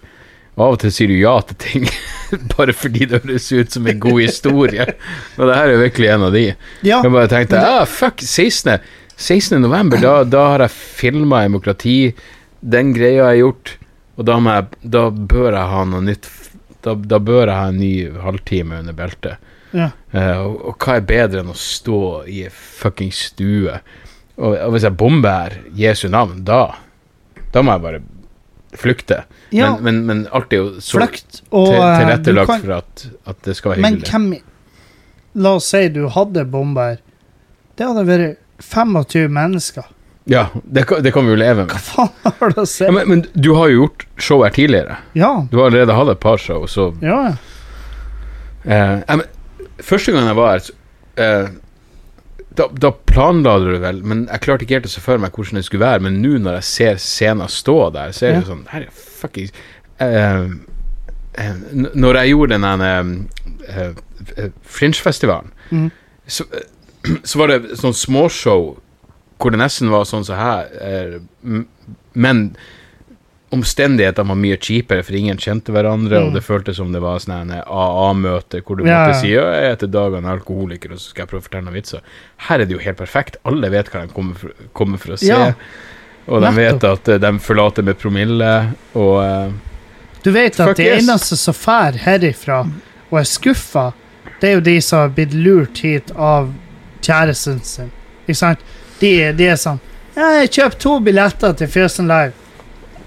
B: Og av og til sier du ja til ting bare fordi det høres ut som en god historie. Og det her er virkelig en av de.
A: ja.
B: Jeg bare tenkte ah, fuck, 16. 16. november, da, da har jeg filma demokrati. Den greia jeg har gjort. Og da, må jeg, da bør jeg ha noe nytt da, da bør jeg ha en ny halvtime under beltet.
A: ja.
B: Uh, og, og hva er bedre enn å stå i ei fucking stue? Og, og hvis jeg bomber her, Jesu navn, da Da må jeg bare flykte.
A: ja.
B: Men, men, men alt er jo så
A: Flukt og
B: til,
A: eh,
B: tilrettelagt
A: kan-
B: for at, at det skal være hyggelig.
A: Men hvem La oss si du hadde bomber. Det hadde vært 25 mennesker.
B: Ja, det, det kan vi jo leve med.
A: Hva faen har det å si?
B: Ja, men, men du har jo gjort show her tidligere.
A: Ja.
B: Du har allerede hatt et par show, så
A: Ja, ja.
B: eh, men, Første gang jeg var her, eh, da, da planla du det vel, men jeg klarte ikke helt å se for meg hvordan det skulle være. Men nå når jeg ser scenen stå der, så er det
A: Ja.
B: sånn Her er fucking eh, eh, Når jeg gjorde den eh, eh, Fringe-festivalen,
A: mm.
B: så, så var det sånn småshow hvor det nesten var sånn som her, eh, men omstendighetene var mye kjipere, for ingen kjente hverandre,
A: Mm.
B: og det føltes som det var sånn AA-møte hvor du
A: Ja,
B: måtte si ja, jeg heter Dag er alkoholiker, og så skal jeg prøve å fortelle noen vitser. Her er det jo helt perfekt. Alle vet hva de kommer for, kommer for å se.
A: Ja.
B: Og de vet at eh, de forlater med promille, og eh,
A: Du vet at
B: det
A: de eneste som drar herifra og er skuffa, det er jo de som har blitt lurt hit av kjæresten sin. Ikke sant? De, de er sånn ja, 'Jeg kjøper to billetter til Fjøsen Live.'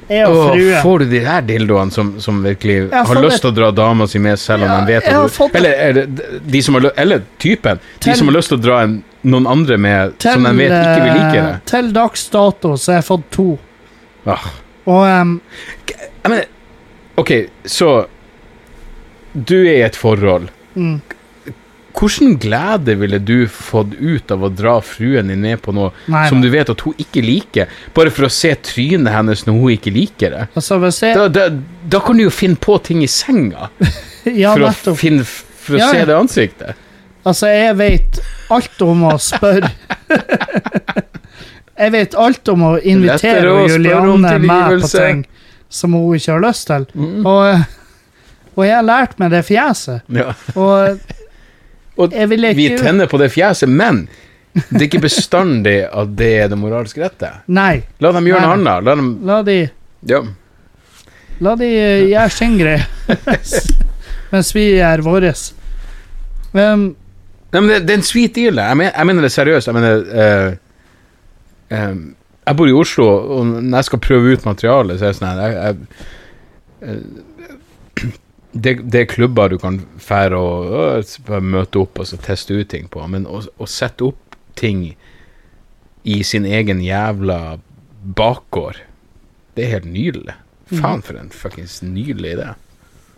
A: Jeg og frue.
B: får du de her dildoene som, som virkelig
A: har
B: har lyst til å dra dama si med, selv om
A: Ja,
B: de vet at du Eller er det de som har, eller typen.
A: Til-
B: de som har lyst til å dra en, noen andre med, som de vet ikke vil like det.
A: eh, Til dags dato så har jeg fått to.
B: Ah.
A: Og em,
B: Jeg mener, OK, så Du er i et forhold.
A: mm,
B: Hvilken glede ville du fått ut av å dra fruen din ned på noe
A: Nei,
B: som du vet at hun ikke liker, bare for å se trynet hennes når hun ikke liker det?
A: Altså, jeg
B: Da, da, da kan du jo finne på ting i senga
A: Ja,
B: for å, finne, for å
A: Ja,
B: se det ansiktet.
A: Altså, jeg vet alt om å spørre Jeg vet alt om å invitere
B: å
A: Julianne med på ting som hun ikke har lyst til.
B: Mm.
A: Og, og jeg har lært meg det fjeset.
B: Ja.
A: Og
B: Og Vi tenner på det fjeset, men det er ikke bestandig at det er det moralsk rette.
A: Nei,
B: La dem gjøre noe annet. La dem
A: la de,
B: Ja.
A: la de eh, gjøre sin greie mens vi gjør vår. Um,
B: Nei, men det, det er en sweet deal. Jeg, mener, jeg mener det seriøst. Jeg mener uh, um, Jeg bor i Oslo, og når jeg skal prøve ut materialet, så er det sånn her jeg, jeg, det, det er klubber du kan fære og øh, møte opp og så teste ut ting på, men å, å sette opp ting i sin egen jævla bakgård, det er helt nydelig. Faen, for en fuckings nydelig idé.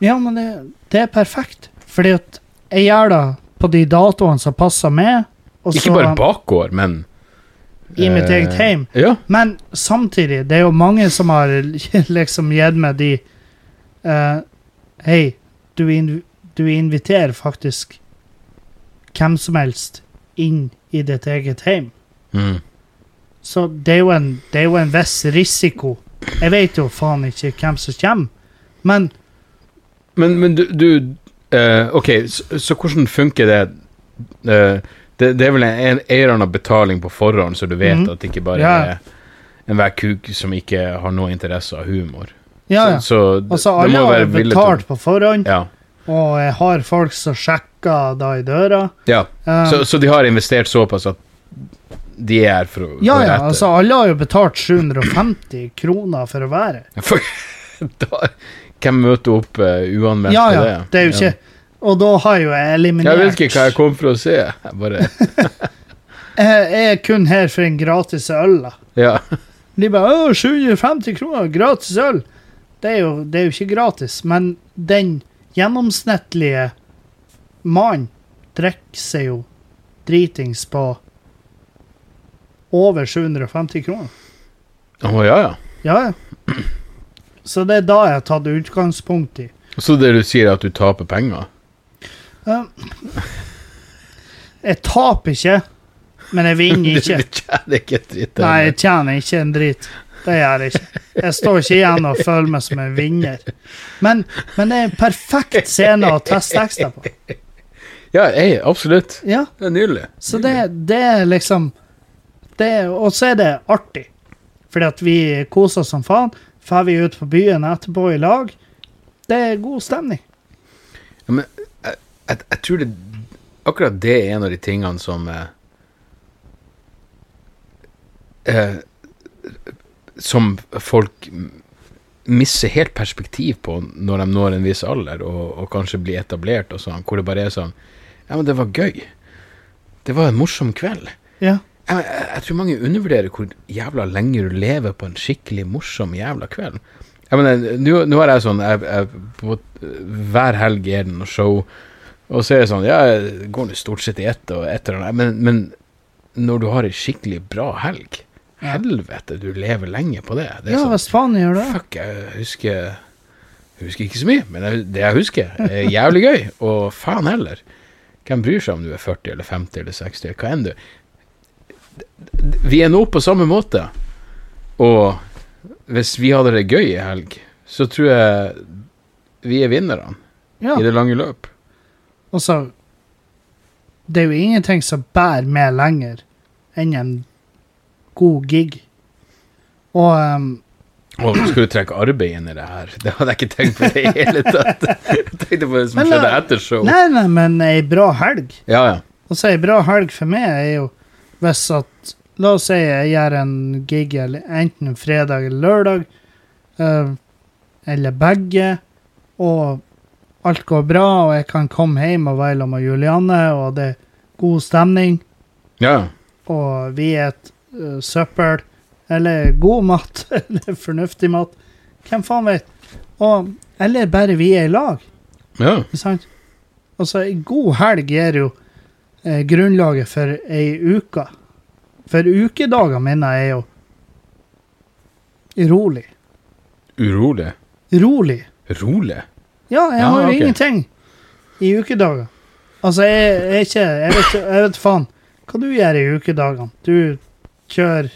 A: ja, men det, det er perfekt. Fordi at jeg gjør det på de datoene som passer med. Og
B: Ikke
A: så
B: bare bakgård, men
A: i mitt
B: eh,
A: eget hjem.
B: Ja.
A: Men samtidig, det er jo mange som har liksom gitt meg de eh, Hei, du, inv du inviterer faktisk hvem som helst inn i ditt eget hjem.
B: Mm.
A: Så det er jo en, det er jo en viss risiko. Jeg vet jo faen ikke hvem som kommer, men
B: Men, men du, du uh, Ok, så, så hvordan funker det? Uh, det? Det er vel en, en eller av betaling på forhånd, så du vet
A: mm.
B: at det ikke bare
A: Ja.
B: er enhver kuk som ikke har noe interesse av humor.
A: Ja, ja.
B: Så, så
A: Altså,
B: det
A: alle har betalt på forhånd,
B: Ja.
A: og jeg har folk som sjekker da i døra.
B: ja.
A: um,
B: Så, så de har investert såpass at de er her for å
A: ja, ja, altså alle har jo betalt 750 kroner for å være her.
B: Da, hvem møter opp uh, uanmeldt
A: Ja, ja,
B: det?
A: det er jo ikke Og da har jo jeg eliminert
B: Jeg vet ikke hva jeg kom for å se. Jeg bare
A: Jeg er kun her for en gratis øl. da.
B: Ja.
A: De bare «Å, 750 kroner, gratis øl. Det er, jo, det er jo ikke gratis, men den gjennomsnittlige mannen drikker seg jo dritings på over 750 kroner.
B: Å ja, ja.
A: Ja, ja. Så det er da jeg har tatt utgangspunkt i.
B: Så det du sier, er at du taper penger?
A: Ja. Jeg taper ikke, men jeg vinner ikke.
B: Du tjener ikke en dritt.
A: Nei, jeg tjener ikke en drit. Det gjør jeg ikke. Jeg står ikke igjen og føler meg som en vinner. Men, men det er en perfekt scene å teste tekster på.
B: Ja, jeg, absolutt.
A: Ja,
B: Det er nydelig.
A: så det, det er liksom det, Og så er det artig. Fordi at vi koser oss som faen. Drar vi ut på byen etterpå i lag. Det er god stemning.
B: Ja, men jeg, jeg, jeg tror det Akkurat det er en av de tingene som eh, eh, Som folk mister helt perspektiv på når de når en viss alder og, og kanskje blir etablert, og sånn, hvor det bare er sånn Ja, men det var gøy. Det var en morsom kveld.
A: Ja.
B: Jeg, jeg, jeg tror mange undervurderer hvor jævla lenge du lever på en skikkelig morsom jævla kveld. Jeg mener, Nå nå har jeg sånn jeg, jeg, på, Hver helg er det noe show, og så er det sånn Ja, jeg går nå stort sett i ett og et eller annet, men, men når du har ei skikkelig bra helg. Helvete, du lever lenge på det. Det
A: Ja,
B: sånn,
A: hvis faen gjør det.
B: Fuck, jeg husker Jeg husker ikke så mye, men jeg, det jeg husker, er jævlig gøy. Og faen heller. Hvem bryr seg om du er 40 eller 50 eller 60, hva enn du Vi er nå på samme måte. Og hvis vi hadde det gøy i helg, så tror jeg vi er vinnerne
A: Ja.
B: i det lange løp.
A: Og så Det er jo ingenting som bærer med lenger enn en god gig. Og um,
B: Og skal du trekke arbeid inn i det her. Det hadde jeg ikke tenkt på i det hele tatt. Jeg tenkte på det som
A: Men,
B: skjedde
A: uh,
B: etter show.
A: Nei, nei, men ei bra helg.
B: Ja, ja.
A: Altså, ei bra helg for meg er jo hvis at La oss si jeg gjør en gig eller enten fredag eller lørdag, eh, eller begge, og alt går bra, og jeg kan komme hjem og være sammen med Julianne, og det er god stemning,
B: Ja,
A: og vi er et uh, søppel, eller god mat, eller fornuftig mat, hvem faen vet, og, eller bare vi er i lag.
B: ja.
A: Ikke sant? Altså, ei god helg gir jo eh, grunnlaget for ei uke. For ukedager mine er jo rolig.
B: Urolig.
A: Rolig.
B: Rolig?
A: Ja, jeg
B: Ja,
A: har jo
B: okay.
A: ingenting i ukedager. Altså, jeg jeg er ikke Jeg vet, jeg vet faen hva du gjør i ukedagene. Du kjører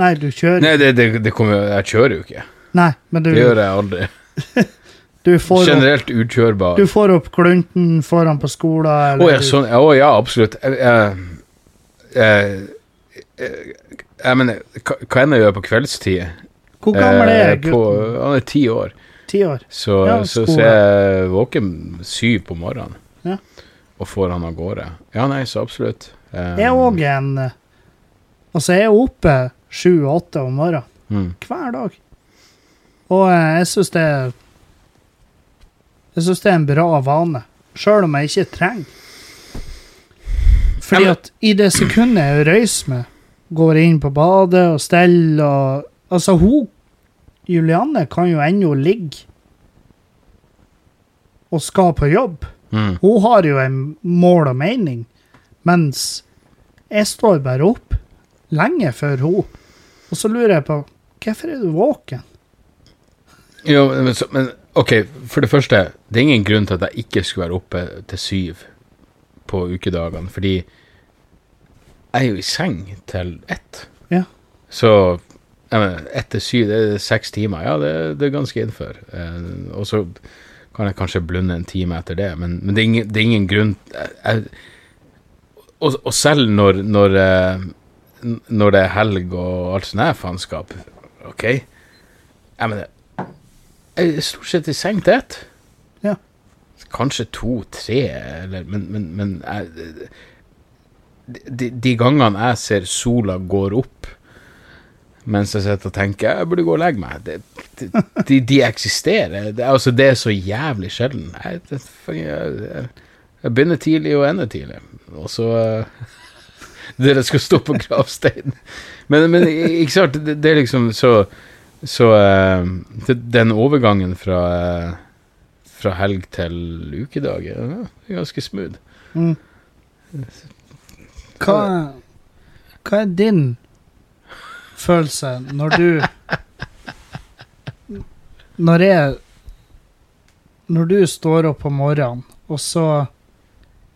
A: Nei, du kjører
B: Nei, det, det, det kommer Jeg kjører jo ikke.
A: Nei, men du,
B: Det gjør jeg aldri.
A: du, får opp,
B: Generelt ukjørbar.
A: du får opp klunten foran på skolen,
B: Å
A: oh,
B: ja, sånn. oh, ja, absolutt. Jeg, jeg, jeg, jeg, mener, hva, enn jeg gjør på kveldstid
A: Hvor gammel er
B: eh,
A: gutten?
B: Han er ti år.
A: Ti år?
B: Så,
A: Ja,
B: så, så jeg våken syv på morgenen.
A: Ja.
B: Og får han av gårde. Ja, nei, så absolutt.
A: Jeg er òg en eh, Altså, jeg er oppe sju-åtte om morgenen
B: mm.
A: hver dag. Og eh, jeg syns det er Jeg syns det er en bra vane, sjøl om jeg ikke trenger. Fordi at i det sekundet jeg røyser meg, går inn på badet og steller og Altså, hun Julianne kan jo ennå ligge og skal på jobb.
B: Mm.
A: Hun har jo en mål og mening, mens jeg står bare opp lenge før hun. Og så lurer jeg på hvorfor er du våken?
B: Jo, men, så, men OK, for det første, det er ingen grunn til at jeg ikke skulle være oppe til syv på ukedagene, fordi jeg er jo i seng til ett.
A: Ja.
B: Så jeg mener, ett til syv, det er seks timer. Ja, det, det er ganske innenfor. Eh, og så kan jeg kanskje blunde en time etter det, men, men det, er ingen, det er ingen grunn jeg, jeg, og, og selv når, når, eh, når det er helg og alt sånt her faenskap, OK? Jeg mener, jeg er stort sett i seng til ett.
A: Ja.
B: Kanskje to-tre, eller Men, men, men jeg, de, de gangene jeg ser sola går opp mens jeg sitter og tenker jeg burde gå og legge meg, det, det, de, de eksisterer. Det, altså, det er så jævlig sjelden. Jeg, jeg, jeg, begynner tidlig og ender tidlig, og så eh, Dere skal stå på gravsteinen. Men, men ikke sant, det, er liksom så Så uh, den overgangen fra uh, fra helg til ukedag ja, er ganske smooth.
A: Mm. Hva, hva er din følelse når du Når jeg Når du står opp om morgenen, og så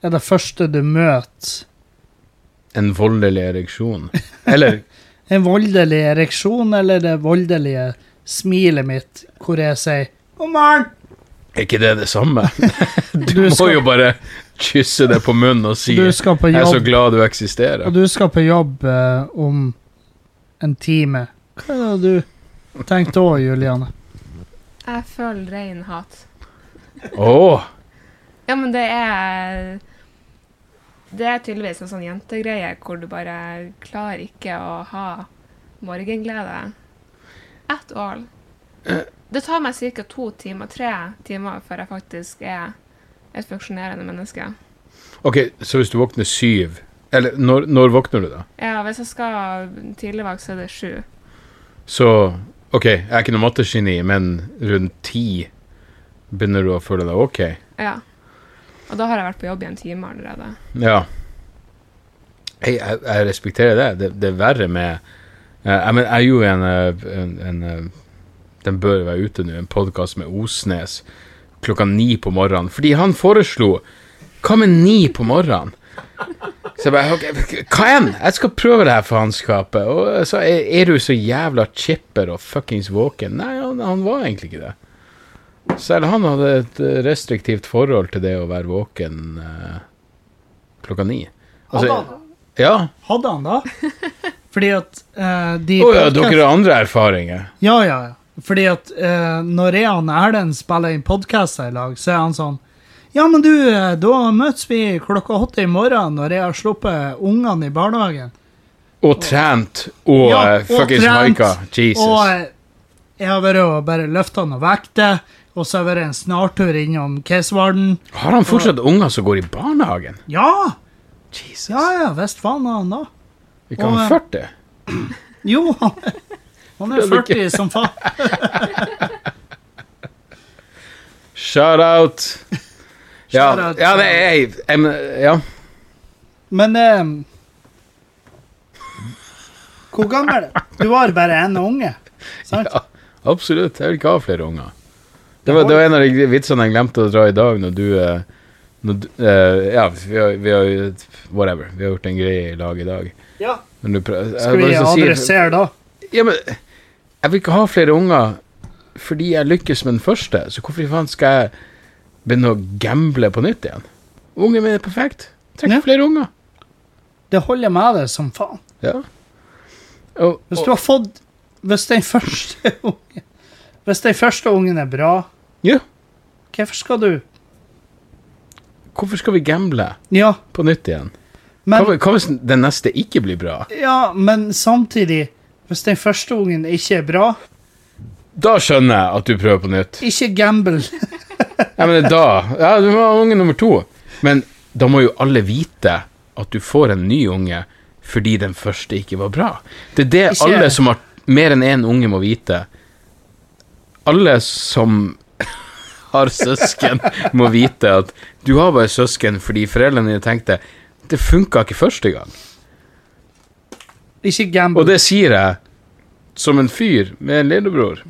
A: er det første du møter
B: En voldelig ereksjon. Eller
A: en voldelig ereksjon, eller det voldelige smilet mitt hvor jeg sier 'God morgen'.
B: er ikke det det samme? Du,
A: Du
B: må jo bare kysse det på munnen og si
A: Du
B: 'Jeg er så glad du eksisterer'.
A: og du skal på jobb eh, om en time. Hva er det du tenkte òg, Juliane?
C: Jeg føler rein hat.
B: Åh,
C: Ja, men det er Det er tydeligvis en sånn jentegreie hvor du bare klarer ikke å ha morgenglede. At all. Det tar meg ca. to timer, tre timer, før jeg faktisk er et funksjonerende menneske.
B: Ok, så hvis du våkner syv Eller når, når våkner du, da?
C: Ja, hvis jeg skal tidligvakt, så er det sju.
B: Så Ok, jeg er ikke noe mattegeni, men rundt ti begynner du å føle deg ok?
C: Ja. Og da har jeg vært på jobb i en time allerede.
B: Ja. Jeg, jeg, jeg respekterer det. det. Det er verre med eh, Jeg, men, jeg gjorde en, eh, en, en eh, Den bør være ute nå, en podkast med Osnes klokka ni på morgenen. Fordi han foreslo Hva med ni på morgenen? Så jeg bare Hva enn? Jeg skal prøve det her faenskapet. Og så er, er du så jævla chipper og fuckings våken? Nei, han, han var egentlig ikke det. Selv han hadde et eh, restriktivt forhold til det å være våken eh, klokka ni.
A: Hadde
B: Altså,
A: han det?
B: ja.
A: Hadde han da? Fordi at eh, de
B: Å ja,
A: podcast-
B: dere har andre erfaringer.
A: Ja, ja, ja. Fordi at eh, når jeg og Erlend spiller inn podkaster i lag, så er han sånn Ja, men du, eh, da møtes vi klokka åtte i morgen når jeg har sluppet ungene i barnehagen.
B: Og trent og
A: Ja,
B: og fuckings haika. Jesus.
A: Og eh, jeg har vært og bare løfta noen vekter, og så har jeg vært en snartur innom Kesvarden.
B: Har han fortsatt unger som går i barnehagen?
A: Ja!
B: Jesus.
A: Ja, ja, visst faen har han da.
B: Ikke han
A: og, eh,
B: 40?
A: Jo, han, han er
B: Det er ikke-
A: 40 som faen.
B: Shout out. Ja,
A: Shout
B: ja, det er jeg, jeg Ja.
A: Men um, Hvor gammel du? Du har bare én unge, sant?
B: Ja, absolutt. Jeg vil ikke ha flere unger. Det var, det var en av de vitsene jeg glemte å dra i dag, når du, eh, når du eh, Ja, vi har, vi har Whatever. Vi har gjort en greie i lag i dag.
A: Ja.
B: Men du
A: Skal vi adressere da?
B: Ja, men jeg vil ikke ha flere unger fordi jeg lykkes med den første, så hvorfor i faen skal jeg begynne å gamble på nytt igjen? Ungen min er perfekt. Trenger
A: Ja.
B: flere unger.
A: Det holder med det som faen.
B: Ja. Og,
A: Hvis du har fått Hvis den første ungen Hvis den første ungen er bra,
B: ja.
A: hvorfor skal du
B: Hvorfor skal vi gamble
A: Ja,
B: på nytt igjen?
A: men,
B: hva, hva hvis den neste ikke blir bra?
A: ja, men samtidig Hvis den første ungen ikke er bra,
B: Da skjønner jeg at du prøver på nytt.
A: ikke gamble.
B: Ja, men da Ja, du må ha unge nummer to. Men da må jo alle vite at du får en ny unge fordi den første ikke var bra. Det er det
A: Ikke-
B: alle som har mer enn én unge, må vite. Alle som har søsken, må vite at du har bare søsken fordi foreldrene dine tenkte det funka ikke første gang.
A: Ikke gamble.
B: Og det sier jeg som en fyr med en lillebror.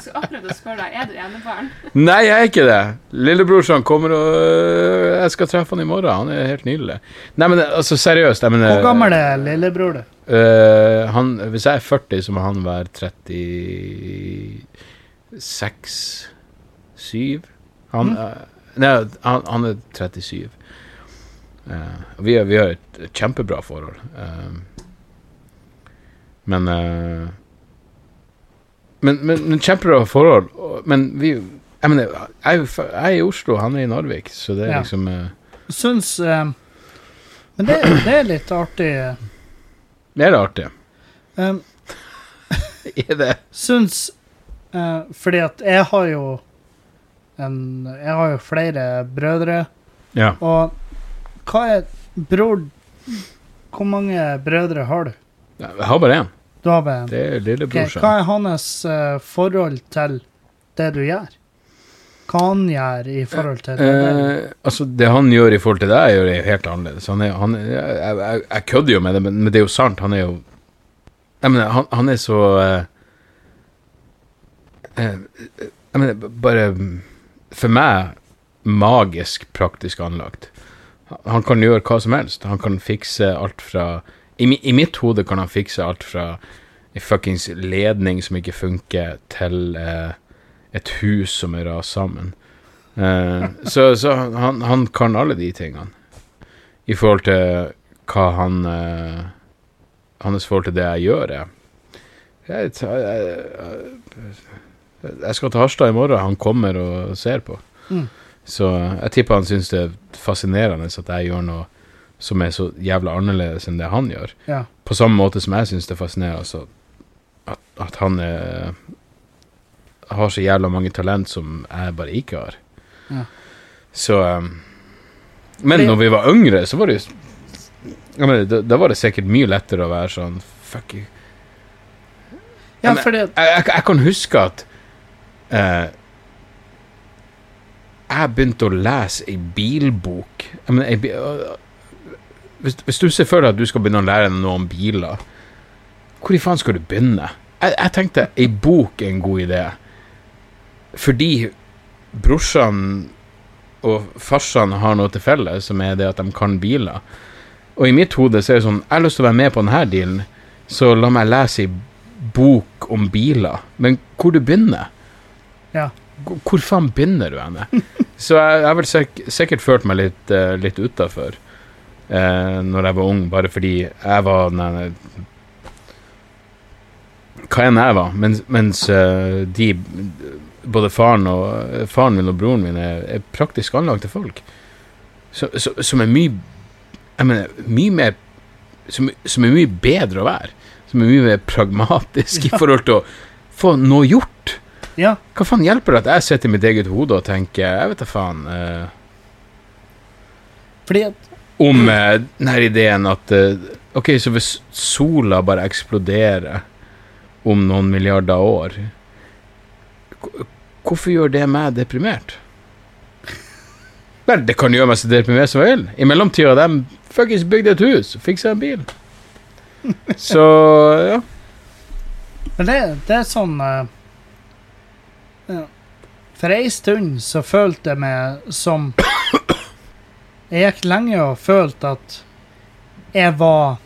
C: Jeg skulle akkurat å spørre deg, er du enebarn?
B: Nei, jeg er ikke det. Lillebrorsan kommer og øh, Jeg skal treffe han i morgen. Han er helt nydelig. Nei, men altså, seriøst. Jeg mener,
A: Hvor gammel er lillebror du?
B: Uh, han, hvis jeg er 40, så må han være 36 7 Han,
A: Mm.
B: nei, han, han er 37. Uh, vi, har, vi har et kjempebra forhold. Uh, men, uh, men Men men kjempebra forhold. Men vi Jeg mener, jeg jeg er i Oslo, han er i Narvik, så det er
A: Ja.
B: liksom uh,
A: Syns eh, Men det, det er litt artig. eh.
B: Det er det artig.
A: Um,
B: Er det?
A: syns eh, Fordi at jeg har jo en Jeg har jo flere brødre,
B: Ja.
A: og hva er Bror Hvor mange brødre har du?
B: Jeg har bare én.
A: Du har bare en.
B: Det er
A: Ok,
B: Okay,
A: hva er hans uh, forhold til det du gjør? Hva han gjør i forhold til det?
B: Eh, altså, det han gjør i forhold til deg, gjør jeg helt annerledes. Han er, han jeg, jeg, jeg kødder jo med det, men, men det er jo sant. Han er jo Jeg mener, han, han er så eh, Jeg mener, bare For meg magisk praktisk anlagt. Han kan gjøre hva som helst. Han kan fikse alt fra I, i mitt hode kan han fikse alt fra en fuckings ledning som ikke funker, til eh, et hus som er rast sammen. Eh, så så han, han kan alle de tingene. I forhold til hva han eh, Hans forhold til det jeg gjør, er jeg, jeg, jeg, jeg skal til Harstad i morgen. Han kommer og ser på.
A: Mm.
B: Så jeg tipper han syns det er fascinerende at jeg gjør noe som er så jævla annerledes enn det han gjør.
A: Ja.
B: På samme måte som jeg syns det er fascinerende altså, at, at han er, har så jævla mange talent som jeg bare ikke har.
A: Ja.
B: Så um, Men når vi var yngre, så var det jo jeg mener, da, da var det sikkert mye lettere å være sånn Fuck you.
A: ja,
B: Jeg, jeg, jeg kan huske at eh, jeg begynte å lese ei bilbok. Mener, ei bi- øh, hvis, hvis du ser for deg at du skal begynne å lære noe om biler, hvor i faen skal du begynne? Jeg, jeg tenkte ei bok er en god idé. Fordi brorsan og farsene har noe til felles, som er det at de kan biler. Og i mitt hode så er det sånn Jeg har lyst til å være med på denne dealen, så la meg lese ei bok om biler. Men hvor du begynner?
A: Ja.
B: Hvor, faen begynner du henne? så jeg, har vel sik sikkert følt meg litt, uh, litt utafor uh, når jeg var ung, bare fordi jeg var den Hva enn jeg var, mens, mens uh, de både faren, og, faren min og broren min er, er praktisk anlagte folk. Så, så, som er mye Jeg mener, mye mer som, som, er mye bedre å være. Som er mye mer pragmatisk ja. i forhold til å få noe gjort.
A: Ja.
B: Hva faen hjelper det at jeg sitter i mitt eget hode og tenker Jeg vet da faen uh,
A: Fordi at
B: Om uh, denne ideen at uh, Ok, så hvis sola bare eksploderer om noen milliarder år Hvorfor gjør det meg deprimert? Vel, det kan gjøre meg så deprimert som jeg vil. I mellomtida har de fuckings bygd et hus og fiksa en bil. Så ja.
A: Men det, det er sånn ja. For ei stund så følte jeg meg som Jeg gikk lenge og følte at jeg var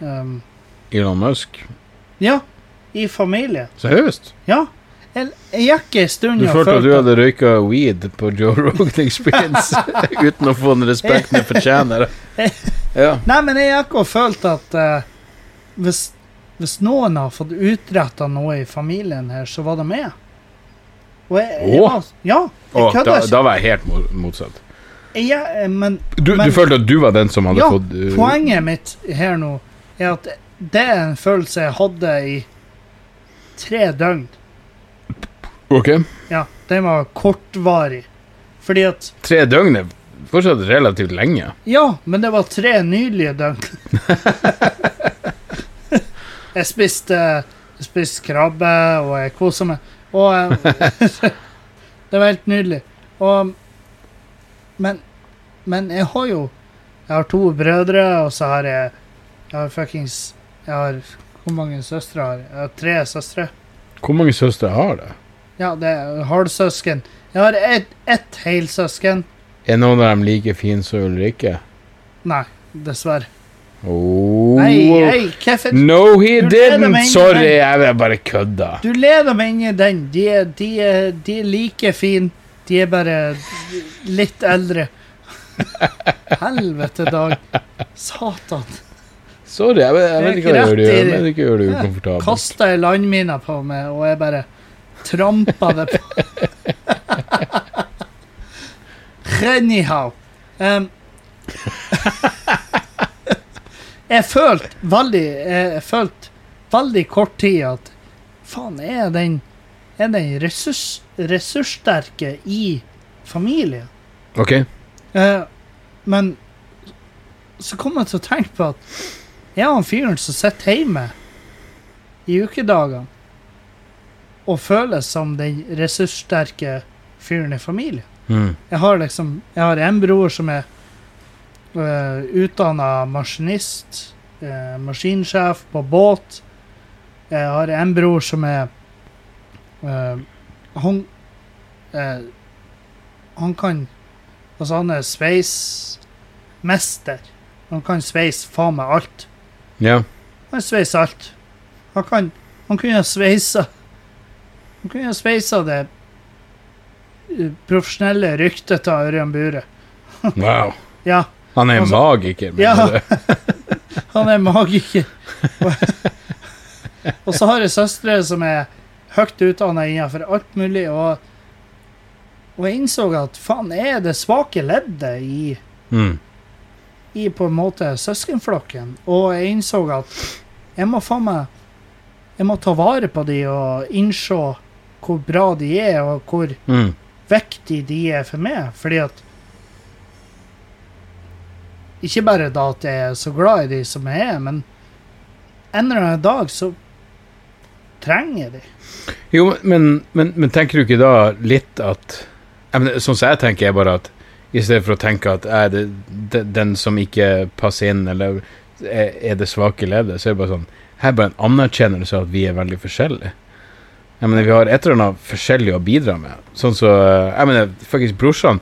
A: um,
B: Elon Musk?
A: Ja, i familie.
B: Seriøst?
A: Ja. Jeg, jeg gikk en stund
B: Du følte at du hadde røyka weed på Joe Rogan Experience uten å få den respekten du fortjener?
A: Ja. Nei, men jeg gikk og følte at uh, hvis, hvis, noen har fått utretta noe i familien her, så var det meg.
B: Og jeg, jeg var,
A: ja,
B: jeg Åh, da, da, var jeg helt motsatt.
A: Ja, eh, men,
B: du,
A: men,
B: du, følte at du var den som hadde
A: ja,
B: fått uh,
A: Poenget mitt her nå er at det er en følelse jeg hadde i tre døgn.
B: Ok.
A: Ja, den var kortvarig. Fordi at
B: Tre døgn er fortsatt relativt lenge.
A: Ja, men det var tre nydelige døgn. jeg spiste, jeg spiste krabbe, og jeg kosa meg. Og Det var helt nydelig. Og Men Men jeg har jo Jeg har to brødre, og så har jeg Jeg har fuckings Jeg har Hvor mange søstre har jeg? Jeg har tre søstre.
B: Hvor mange søstre har du?
A: Ja, det er halvsøsken. Jeg har ett et helsøsken.
B: Er noen av dem like fine som Ulrikke?
A: Nei, dessverre.
B: Oh.
A: Nei, hvorfor
B: No, he didn't! Sorry, jeg bare kødda.
A: Du leder meg inn i den. De de, de er like fine. De er bare litt eldre. Helvete, Dag. Satan.
B: Sorry, jeg, jeg, vet ikke hva jeg gjør. Jeg vet ikke du ukomfortabel.
A: Kasta ei landmine på meg, og jeg bare trampa det på. Anyhow. Um, jeg følte veldig Jeg følte veldig kort tid at faen, er den er den ressurs, ressurssterke i familien?
B: OK.
A: Eh, men så kom jeg til å tenke på at jeg er han fyren som sitter hjemme i ukedagene og føles som den ressurssterke fyren i familien.
B: Mm.
A: Jeg har liksom Jeg har en bror som er uh, eh, utdanna maskinist, uh, maskinsjef på båt. Jeg har en bror som er uh, Han uh, Han kan Altså, han er sveismester. Han kan sveise faen meg alt.
B: Ja.
A: Han sveiser alt. Han kan Han kunne ha sveisa Han kunne ha sveisa det profesjonelle ryktet til Ørjan Bure.
B: wow.
A: Ja.
B: Han er altså, magiker.
A: Ja. han er magiker. og så har jeg søstre som er høyt utdanna innenfor alt mulig, og, og jeg innså at faen, er det svake leddet i
B: mm.
A: i på en måte søskenflokken. Og jeg innså at jeg må faen meg Jeg må ta vare på de og innse hvor bra de er, og hvor
B: mm.
A: viktig de er for meg. Fordi at Ikke bare da at jeg er så glad i de som jeg er, men en eller annen dag så trenger jeg de.
B: Jo, men, men, men tenker du ikke da litt at Sånn som jeg tenker, er bare at i stedet for å tenke at er det, den som ikke passer inn, eller er, det svake leddet, så er det bare sånn Her er bare en anerkjennelse av at vi er veldig forskjellige. Jeg mener, Vi har et eller annet forskjellig å bidra med. Sånn så Jeg mener, faktisk brorsan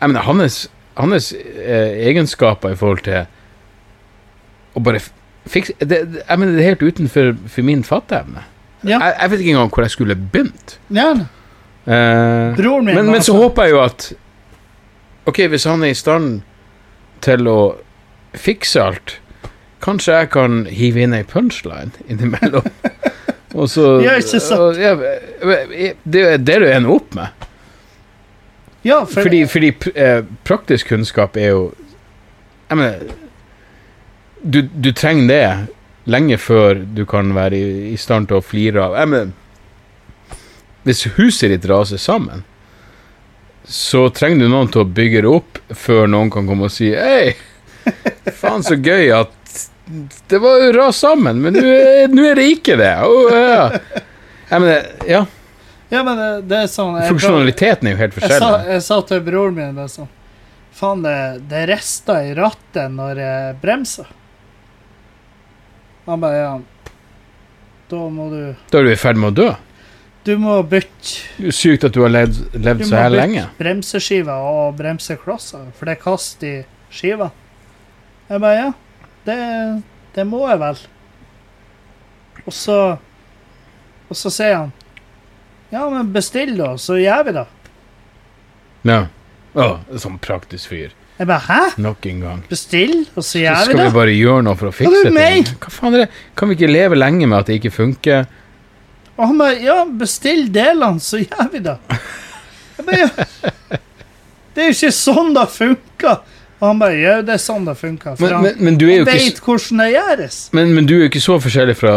B: Jeg mener, hans, hans eh, egenskaper i forhold til å bare fikse det, det, Jeg mener, det er helt utenfor for min fatteevne.
A: Ja.
B: Jeg, jeg vet ikke engang hvor jeg skulle begynt.
A: ja.
B: Eh,
A: Broren min
B: men, men så
A: sånn.
B: håper jeg jo at Ok, hvis han er i stand til å fikse alt, kanskje jeg kan hive inn ei punchline innimellom. Og så
A: Ja, ikke sant?
B: og, ja, Det er det du ender opp med.
A: Ja, for
B: Fordi, fordi eh, praktisk kunnskap er jo Jeg mener du, du trenger det lenge før du kan være i, i stand til å flire av Jeg mener Hvis huset ditt raser sammen, så trenger du noen til å bygge det opp før noen kan komme og si Hei, faen så gøy at det var jo ras sammen, men nå er, er det ikke det. Oh, ja. Jeg mener, ja.
A: Ja, men det, det er sånn jeg,
B: Funksjonaliteten er jo helt
A: jeg, sa,
B: forskjellig.
A: jeg sa til broren min bare sånn Faen, det, det rister i rattet når jeg bremser. Han bare Ja, da må du
B: Da er du i ferd med å dø.
A: Du må bytte
B: sykt at du har levd, levd
A: Du
B: så
A: må bytte bremseskiver og bremseklosser, for det er kast i skiva. Jeg bare Ja, det, det må jeg vel. Og så Og så sier han Ja, men bestill, da, så gjør vi det.
B: Ja. Å, sånn praktisk fyr.
A: Jeg bare Hæ?
B: Nok en gang.
A: Bestill, og så
B: Så
A: gjør vi
B: skal
A: det?
B: vi bare gjøre noe for å fikse ting. Hva faen er det? Kan vi ikke leve lenge med at det ikke funker?
A: Og han bare Ja, bestill delene, så gjør vi det. Jeg bare ja. Det er jo ikke sånn det funker. Og han bare Ja, det er sånn det funker. For
B: Men,
A: han
B: men, men du er jo ikke
A: vet hvordan det gjøres.
B: Men, men du er jo ikke så forskjellig fra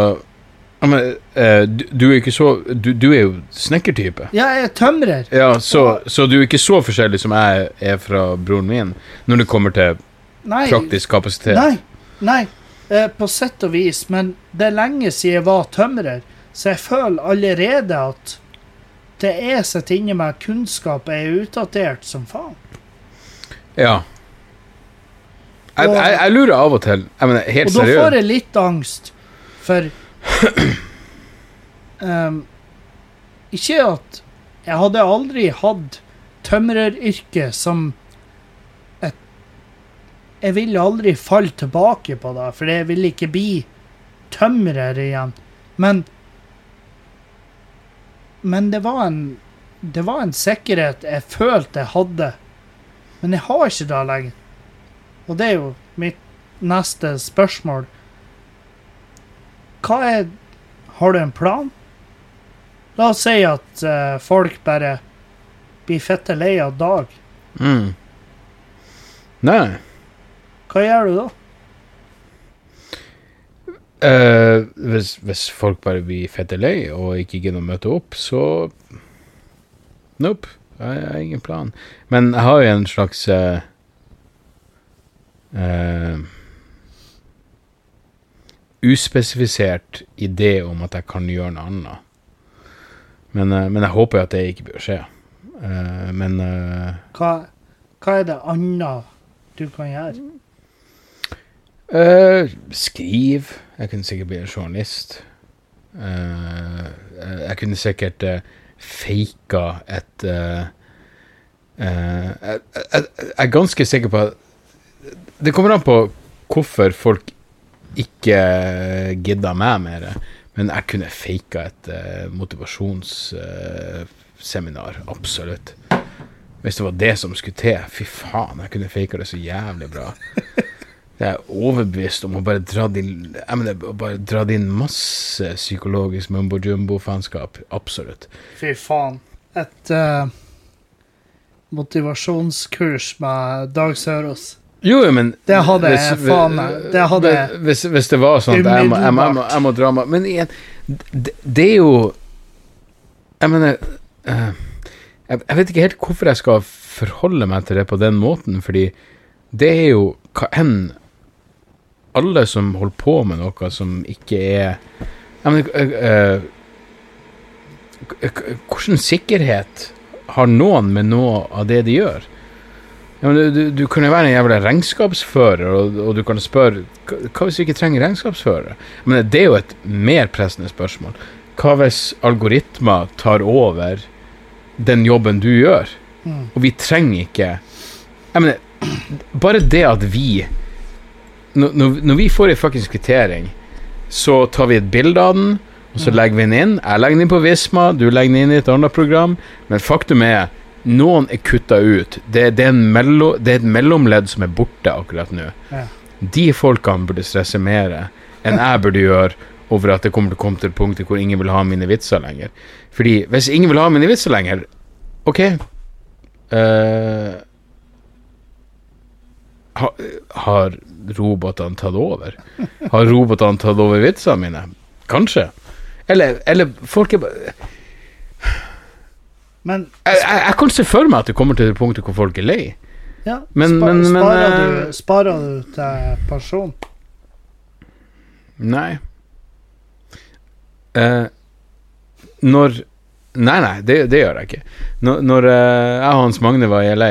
B: ja, men, eh, du, du er jo ikke så Du, du er jo snekkertype.
A: Ja, jeg er tømrer.
B: Ja, så, så du er ikke så forskjellig som jeg er fra broren min, når det kommer til
A: Nei.
B: praktisk kapasitet.
A: Nei. Nei. Eh, på sett og vis. Men det er lenge siden jeg var tømrer, så jeg føler allerede at det er sitt inni meg kunnskap, er utdatert som faen.
B: Ja. Jeg, jeg, jeg lurer av og til Jeg mener, helt
A: Og da får jeg litt angst, for Ehm, Ikke at Jeg hadde aldri hatt tømreryrket som et Jeg ville aldri falle tilbake på det, for jeg ville ikke bli tømrer igjen. Men Men det var en Det var en sikkerhet jeg følte jeg hadde. Men jeg har ikke det lenger. Og det er jo mitt neste spørsmål. Hva er Har du en plan? La oss si at uh, folk bare blir fitte lei av Dag.
B: Mm. Nei.
A: Hva gjør du da?
B: Uh, hvis, hvis folk bare blir fitte lei og ikke gidder å møte opp, så Nope. Jeg, har ingen plan. Men jeg har jo en slags uh, eh, Uspesifisert idé om at jeg kan gjøre noe annet. Men, eh, men jeg håper at det ikke bør skje. Eh, men eh,
A: Hva, hva er det annet du kan gjøre?
B: Uh, skriv. Jeg kunne sikkert bli en journalist. Uh, jeg kunne sikkert uh, faka et uh, jeg, jeg, jeg er ganske sikker på at Det kommer an på hvorfor folk ikke gidda meg mer. Men jeg kunne faka et uh, motivasjonsseminar. absolutt. Hvis det var det som skulle til. Fy faen, jeg kunne faka det så jævlig bra. Jeg er overbevist om å bare dra inn mener, bare dra inn masse psykologisk mumbo jumbo-fanskap. Absolutt.
A: Fy faen. Et uh, motivasjonskurs med Dag Sørås.
B: Jo, jo, men
A: Det hadde
B: hvis-
A: faen. Det hadde
B: hvis, hvis det var sånn at jeg må, jeg, må, jeg, må, jeg må dra meg Men igjen, det, det er jo Jeg mener eh, jeg, vet ikke helt hvorfor jeg skal forholde meg til det på den måten, fordi det er jo hva enn alle som holder på med noe som ikke er Jeg mener eh, eh, Hvilken sikkerhet har noen med noe av det de gjør? Ja, men du, du, kan jo være en jævla regnskapsfører, og, og du kan spørre hva, hvis vi ikke trenger regnskapsførere? Men det er jo et mer pressende spørsmål. Hva hvis algoritmer tar over den jobben du gjør?
A: Mm.
B: Og vi trenger ikke Jeg mener, bare det at vi Når, når vi får en fuckings kvittering, så tar vi et bilde av den, og så legger vi den inn. Jeg legger den inn på Visma, du legger den inn i et annet program. Men faktum er, noen er kutta ut. Det, det, er mello, det er et mellomledd som er borte akkurat nå.
A: Ja.
B: De folkene burde stresse mer enn jeg burde gjøre over at det kommer til å komme til et punkt hvor ingen vil ha mine vitser lenger. Fordi hvis ingen vil ha mine vitser lenger, OK uh, ha, Har robotene tatt over? Har robotene tatt over vitsene mine? Kanskje. Eller, eller folk er bare
A: Men
B: jeg, jeg, jeg kan se for meg at det kommer til det punktet hvor folk er lei.
A: ja,
B: Men-
A: spa,
B: men- men,
A: sparer,
B: men,
A: du, sparer du til pensjon?
B: Nei. Uh, når Nei, nei, det, det gjør jeg ikke. Når, når uh, jeg og Hans Magne var i LA,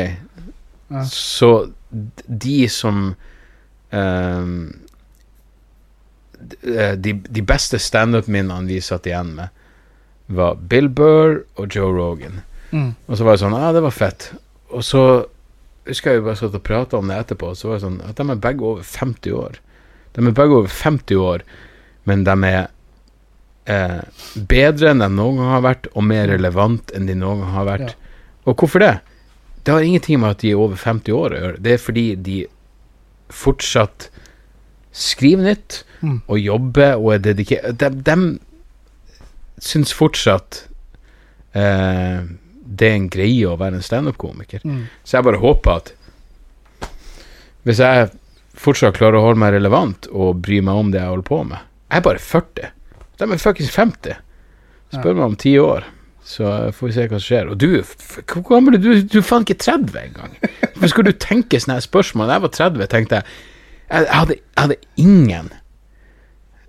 A: Ja.
B: så de som uh, eh, de, de beste standup-minnene vi satt igjen med, var Bill Burr og Joe Rogan.
A: Mm.
B: Og så var det sånn Ja, det var fett. Og så husker jeg vi bare satt og prata om det etterpå, så var det sånn at de er begge over 50 år. De er begge over 50 år, men de er eh, bedre enn de noen gang har vært, og mer relevant enn de noen gang har vært. Og hvorfor det? Det har ingenting med at de er over 50 år å gjøre. Det er fordi de fortsatt skriver nytt
A: Mm.
B: og jobber og er dedikert. De, de syns fortsatt eh, det er en greie å være en standup-komiker.
A: Mm.
B: Så jeg bare håper at hvis jeg fortsatt klarer å holde meg relevant og bry meg om det jeg holder på med Jeg er bare 40. De er fuckings 50. Spør meg om ti år, så får vi se hva som skjer. Og du, hvor gammel er du? Du er faen ikke 30 engang. Hvorfor skal du tenke sånne spørsmål? Da jeg var 30, tenkte Jeg, jeg, hadde, jeg hadde ingen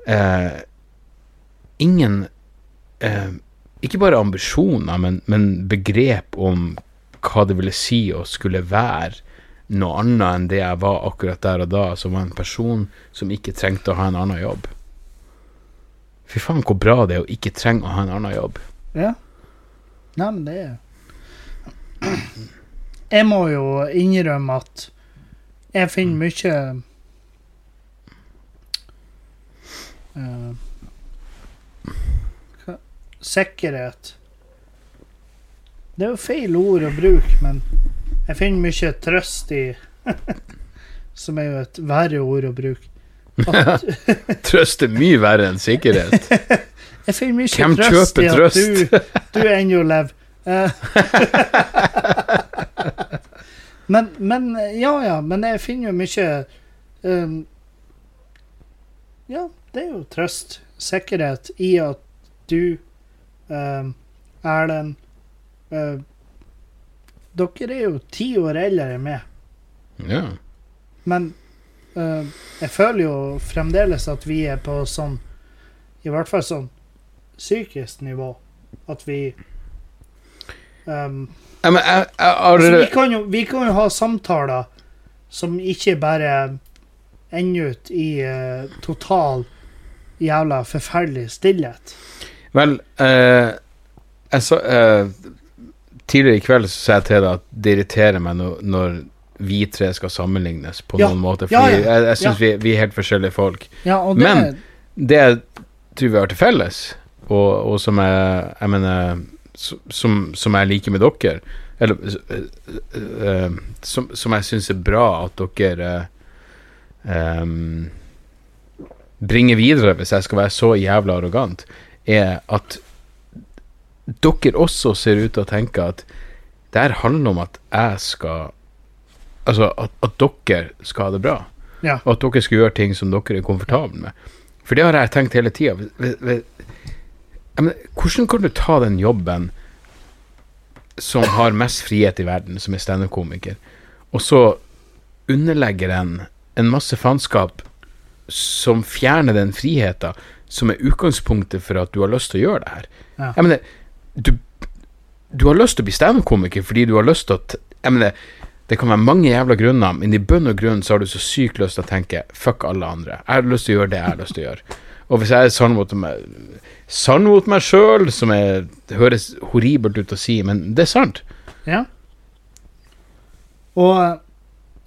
B: eh, Ingen eh, Ikke bare ambisjoner, men, men begrep om hva det ville si å skulle være noe annet enn det jeg var akkurat der og da, som var en person som ikke trengte å ha en annen jobb. Fy faen, hvor bra det er å ikke trenge å ha en annen jobb.
A: Ja. Nei, men det er Jeg må jo innrømme at jeg finner mye uh, Sikkerhet Det er jo feil ord å bruke, men jeg finner mye trøst i Som er jo et verre ord å bruke. At,
B: Trøst er mye verre enn sikkerhet.
A: jeg finner mye
B: Hvem
A: trøst i
B: at
A: at du, du ennå lever. Eh. men, men Ja, ja. Men jeg finner jo mye um, Ja, det er jo trøst, sikkerhet, i at du, um, Erlend uh, Dere er jo ti år eldre enn meg.
B: Ja.
A: Men uh, jeg føler jo fremdeles at vi er på sånn I hvert fall sånn psykisk nivå. At vi um,
B: Ja, men jeg, jeg har
A: altså, vi, kan jo, vi kan jo ha samtaler som ikke bare ender ut i uh, total jævla forferdelig stillhet.
B: Vel, eh, jeg så, eh, tidligere i kveld så sa jeg til deg at det irriterer meg når, når vi tre skal sammenlignes på
A: Ja.
B: noen måte,
A: Ja,
B: fordi
A: ja.
B: jeg, jeg syns
A: Ja.
B: vi, vi er helt forskjellige folk.
A: Ja, det,
B: Men- Det jeg tror vi har til felles, og, og som jeg, jeg mener som, som jeg liker med dere, eller eh, eh, som, som jeg syns er bra at dere eh, em, bringer videre, hvis jeg skal være så jævla arrogant, er at dere også ser ut til å tenke at det her handler om at jeg skal Altså at, at dere skal ha det bra.
A: Ja.
B: Og at dere skal gjøre ting som dere er komfortable med. For det har jeg tenkt hele tida. Hvordan kan du ta den jobben som har mest frihet i verden, som er standup-komiker, og så underlegge den en masse faenskap som fjerner den friheten som er utgangspunktet for at du har lyst til å gjøre det her?
A: Ja.
B: Jeg mener, du, du har lyst til å bli standup-komiker fordi du har lyst til å Jeg mener, det kan være mange jævla grunner, men i bunn og grunn så har du så sykt lyst til å tenke fuck alle andre. Jeg har lyst til å gjøre det jeg har lyst til å gjøre. Og hvis jeg er sann mot meg Sann mot meg sjøl, som er, det høres horribelt ut å si, men det er sant.
A: Ja. Og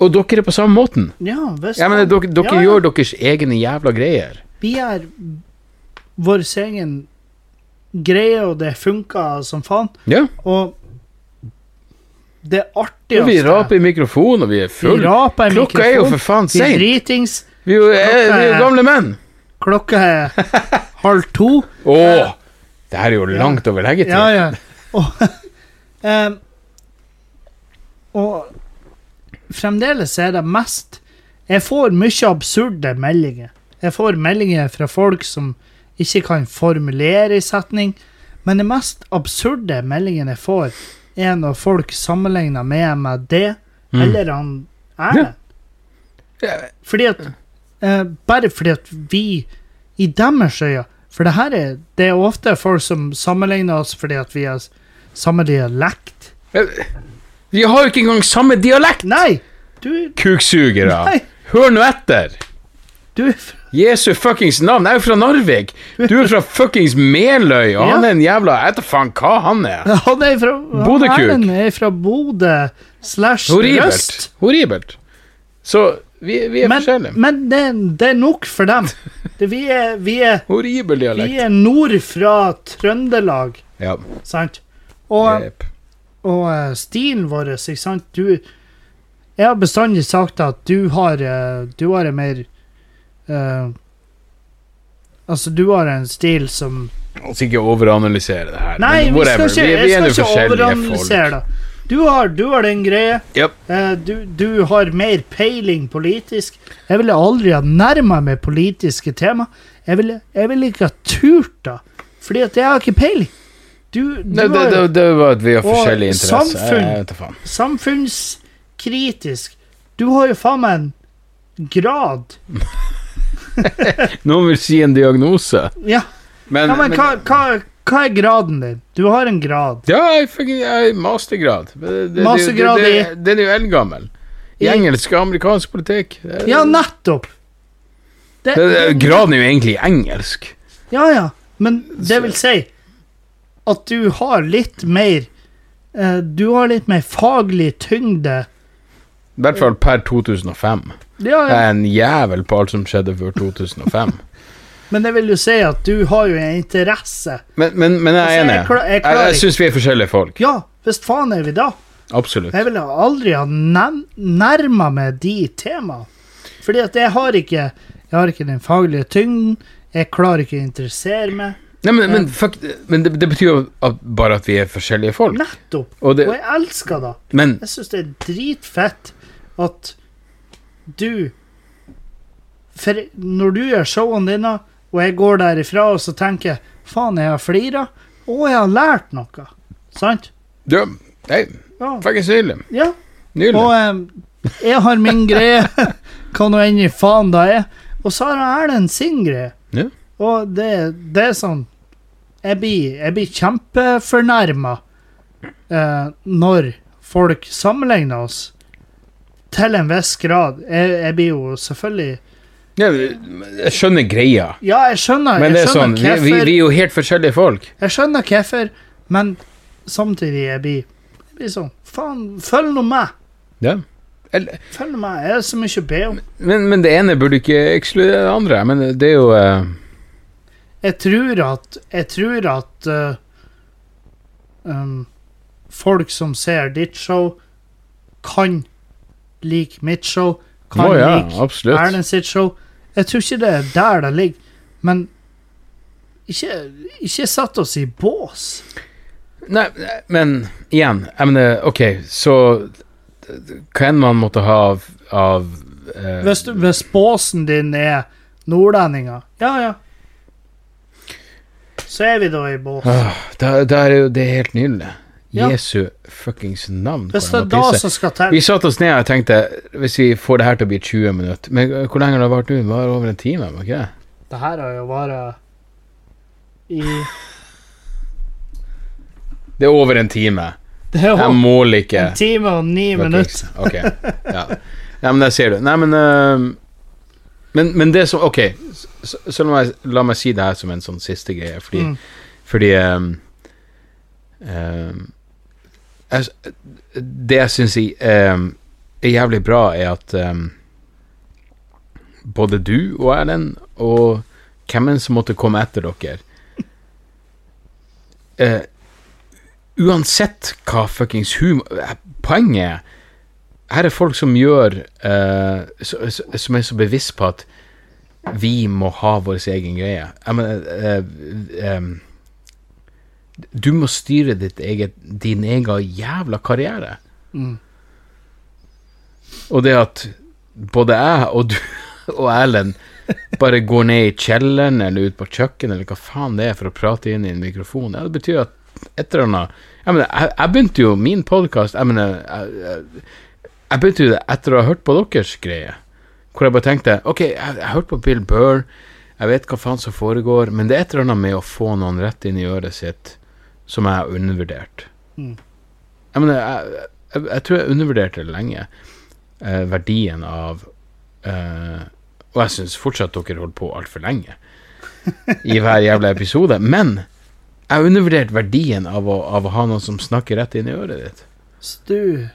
B: Og dere er på samme måten.
A: ja, hvis
B: Jeg mener, dere, dere
A: Ja, ja.
B: gjør deres egne jævla greier.
A: Vi er vår egen greie, og det funker som faen.
B: Ja.
A: Og det artigste
B: vi raper i mikrofonen, og vi er fulle. Klokka er jo for faen
A: Vi er dritings.
B: Vi er jo er, vi er jo gamle menn.
A: Klokka er halv to.
B: Å! Det her er jo langt over leggetid.
A: Ja, ja. Og, um, og fremdeles er det mest Jeg får mye absurde meldinger. Jeg får meldinger fra folk som ikke kan formulere i setning, men de mest absurde meldingene jeg får, er når folk sammenligner meg med det,
B: Mm.
A: eller han Erlend.
B: Ja.
A: Fordi at eh, Bare fordi at vi i deres øyne For det her er Det er ofte folk som sammenligner oss fordi at vi har samme dialekt.
B: Vi har jo ikke engang samme dialekt!
A: Nei! Du,
B: Kuksugere.
A: nei,
B: Hør nå etter!
A: du er
B: Jesu fuckings navn. Jeg er jo fra Narvik. Du er fra fuckings Meløy, og han er en jævla Jeg vet da faen hva han er.
A: Han er fra
B: Bodø-kuk.
A: Er fra Bodø slash. Røst.
B: Horribelt. Så vi, vi er
A: Men,
B: forskjellige.
A: men det, det er nok for dem. Det, vi, er, vi, er, vi er nord fra Trøndelag,
B: Ja.
A: sant? Og
B: yep.
A: Og eh, stilen vår, ikke sant du, Jeg har bestandig sagt at du har eh, Du har en mer eh, Altså, du har en stil som
B: La oss ikke overanalysere det her.
A: Nei, vi skal ikke,
B: vi, vi
A: jeg skal ikke overanalysere det. Du har, du har den greia.
B: Yep.
A: Uh, du, du har mer peiling politisk. Jeg ville aldri ha nærma meg politiske tema. Jeg ville, jeg ville ikke ha turt da, fordi at jeg har ikke peiling. Du, du
B: Det, det,
A: har
B: det, det var at vi har forskjellige interesser.
A: samfunn. Samfunnskritisk. Du har jo faen meg en grad.
B: Noen vil si en diagnose.
A: Ja,
B: Men,
A: ja men hva, hva, hva er graden din? Du har en grad.
B: Ja, jeg jeg, mastergrad. Det, det, det,
A: Mastergrad i-
B: Den er jo eldgammel. I
A: I-
B: engelsk og amerikansk politikk. Det-
A: Ja, nettopp!
B: Graden er jo egentlig engelsk.
A: Ja, ja. Men det vil si at du har litt mer eh, Du har litt mer faglig tyngde.
B: I hvert fall per 2005.
A: Ja,
B: Jeg
A: ja.
B: er en jævel på alt som skjedde før 2005.
A: Men det vil jo si at du har jo en interesse.
B: Men, men, men jeg er
A: Altså,
B: enig.
A: jeg klar- jeg
B: Jeg, jeg, syns vi er forskjellige folk.
A: Ja, hvis faen er vi da.
B: Absolutt.
A: Jeg ville aldri ha nærma meg de temaene. Fordi at jeg har ikke Jeg har ikke den faglige tyngden. Jeg klarer ikke å interessere meg.
B: Nei, men, men, fuck, men det, det betyr jo at, bare at vi er forskjellige folk.
A: Nettopp.
B: Og det,
A: Og jeg elsker det.
B: men
A: Jeg syns det er dritfett at du For når du gjør showene dine, og jeg går derifra og så tenker jeg, Faen, jeg har flira, og jeg har lært noe. Sant?
B: ja, Nei, fuckings nydelig.
A: ja.
B: Nydelig.
A: Og em, jeg har min greie, hva nå enn i faen det er. Og så har Erlend sin greie.
B: Ja.
A: Og det, det er sånn Jeg blir, jeg blir kjempefornærma eh, når folk sammenligner oss. Til en viss grad. Jeg, jeg blir jo selvfølgelig
B: Ja, jeg skjønner greia.
A: Ja, jeg skjønner,
B: Men det er sånn, vi, vi, vi er jo helt forskjellige folk.
A: Jeg skjønner hvorfor, men samtidig jeg blir jeg blir sånn Faen, følg nå med!
B: Ja. Eller,
A: Følg nå med. Jeg har så mye å be om.
B: men, men det ene burde ikke ekskludere det andre. Men det er jo uh...
A: Jeg tror at Jeg tror at uh, um, folk som ser ditt show, kan like mitt show, kan
B: oh, ja,
A: like
B: absolutt.
A: Erlend sitt show. Jeg tror ikke det er der det ligger, men ikke, ikke sett oss i bås.
B: Nei, men igjen, jeg mener, OK, så hva enn man måtte ha av, av eh,
A: Hvis, hvis båsen din er nordlendinger, ja ja. Så er vi da i bås.
B: ah, da- da er jo det helt nydelig.
A: Ja.
B: Jesu fuckings navn.
A: Hvis det er da som skal til
B: Vi satte oss ned og tenkte hvis vi får det her til å bli 20 minutter Men hvor lenge har det vart nå? Det var over en time? var ikke det?
A: Det her har jo vært i
B: Det er over en time.
A: Det
B: Jeg måler ikke.
A: en time og ni minutter.
B: Ok, ja. ja, men der ser du. Nei, men uh, Men, men det som Ok, så, så la, meg, la meg si det her som en sånn siste greie, fordi,
A: Mm.
B: fordi um, jeg, Det jeg syns er jævlig bra, er at um, både du og Erlend og hvem enn som måtte komme etter dere uh, Uansett hva fuckings humor Poenget er her er folk som gjør uh, Som er så bevisst på at vi må ha vår egen greie. Jeg mener uh, em, Du må styre ditt eget, din egen jævla karriere.
A: Mm.
B: Og det at både jeg og du og Erlend bare går ned i kjelleren eller ut på kjøkkenet eller hva faen det er for å prate inn i en mikrofon, ja, det betyr at et eller annet Jeg mener, jeg, jeg begynte jo min podkast Jeg jeg, jeg, begynte jo etter å ha hørt på deres greie. Hvor jeg bare tenkte Ok, jeg, jeg har hørt på Bill Burr, jeg vet hva faen som foregår, men det er et eller annet med å få noen rett inn i øret sitt som jeg har undervurdert.
A: Mm.
B: Jeg mener, jeg, jeg, jeg tror jeg undervurderte lenge eh, verdien av eh, Og jeg syns fortsatt dere holdt på altfor lenge i hver jævla episode, men jeg har undervurdert verdien av å, av å ha noen som snakker rett inn i øret ditt.
A: Stu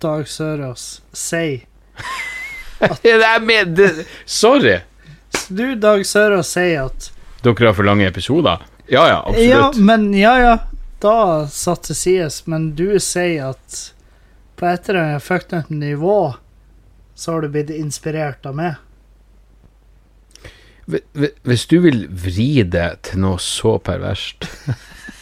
A: Dag Sørås, si
B: at det er med, det, sorry!
A: Stu Dag Sørås, sier at
B: Dere har for lange episoder? Ja ja, absolutt.
A: Ja, men ja, ja. Da satt det sies, men du sier at på et eller annet fucked nivå så har du blitt inspirert av meg.
B: Hvi- hvi- Hvis du vil vri det til noe så perverst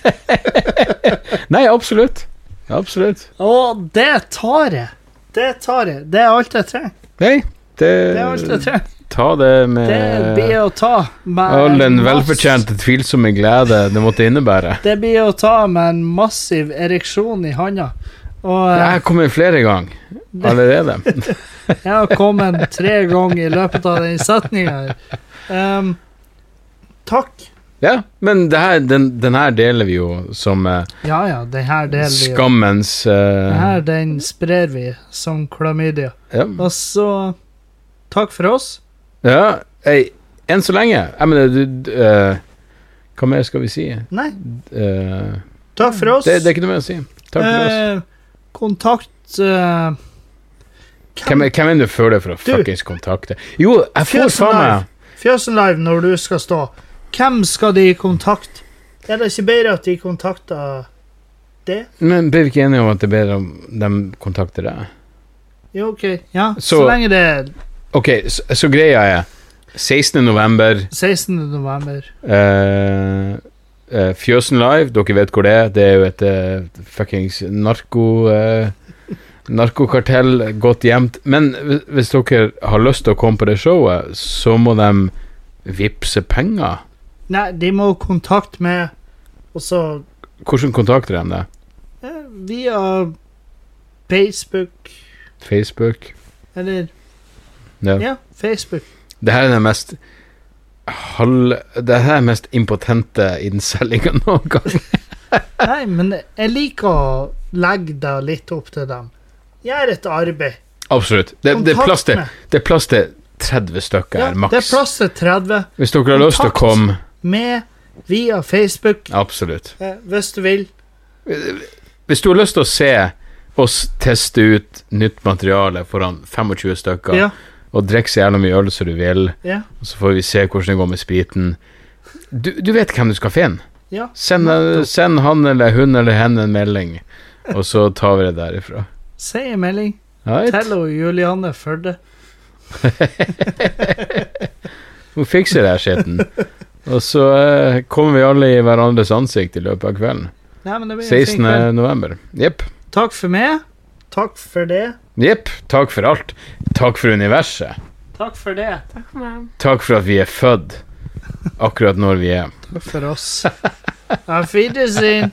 B: Nei, absolutt. Absolutt.
A: Og det tar jeg. Det tar jeg. Det er alt jeg trenger.
B: Nei, det,
A: Det er alt jeg trenger.
B: Ta det med
A: Det blir å ta med
B: all den velfortjente tvilsomme glede det måtte innebære.
A: Det blir å ta med en massiv ereksjon i handa. Og
B: Jeg
A: eh,
B: har kommet flere ganger allerede.
A: jeg har kommet tre ganger i løpet av den setninga. Um, takk.
B: Ja, men det her, den, den her deler vi jo som uh,
A: Ja ja, den her deler vi jo.
B: skammens uh,
A: Den her den sprer vi som klamydia.
B: ja.
A: Og så takk for oss.
B: Ja, ei, enn så lenge. Jeg mener, du eh, Hva mer skal vi si?
A: Nei,
B: Uh,
A: takk for oss.
B: det, det er ikke noe mer å si. Takk for oss.
A: Eh, kontakt
B: Hvem, er- hvem er det du føler for å fuckings kontakte? Jo, jeg får faen meg.
A: Fjøsen Live når du skal stå. Hvem skal de kontakte? Er det ikke bedre at de kontakter det?
B: Men blir vi ikke enige om at det er bedre om de kontakter deg?
A: Jo, OK. Ja, så,
B: Så-
A: lenge det er
B: Ok, så, så greia er 16. november
A: 16. november.
B: eh, eh, Fjøsen Live, dere vet hvor det er. Det er jo et eh, fuckings narko... eh, narkokartell godt gjemt. Men hvis- hvis dere har lyst til å komme på det showet, så må de vippse penger.
A: Nei, de må kontakte meg, og så
B: Hvordan kontakter de deg?
A: eh, via Facebook
B: Facebook?
A: Eller
B: Ja.
A: Ja, Facebook.
B: Det her er den mest halv... Det her er den mest impotente innselginga noen gang.
A: Nei, men jeg liker å legge det litt opp til dem. Gjør et arbeid.
B: Absolutt. Det, det, er plass til, det er plass til 30 stykker
A: Ja,
B: her,
A: det er
B: maks.
A: plass til 30
B: Hvis dere har lyst til å komme
A: med via Facebook,
B: Absolutt.
A: eh, hvis du vil.
B: Hvis du har lyst til å se oss teste ut nytt materiale foran 25 stykker,
A: Ja,
B: og drikk så gjerne mye øl som du vil,
A: ja,
B: og så får vi se hvordan det går med spriten Du, du vet hvem du skal finne.
A: ja.
B: Send, send han eller hun eller henne en melding, og så tar vi det derifra.
A: Si en melding
B: Right?
A: Tell henne Julianne Førde.
B: Hun fikser det her skitten. Og så uh, kommer vi alle i hverandres ansikt i løpet av kvelden.
A: Nei, men det blir
B: 16.
A: kveld.
B: november. Jepp.
A: Takk for meg. Takk for det.
B: Jepp. Takk for alt. Takk for universet.
A: Takk for det.
C: Takk for meg.
B: Takk for at vi er født akkurat når vi er.
A: Takk for oss. Auf Wiedersehen.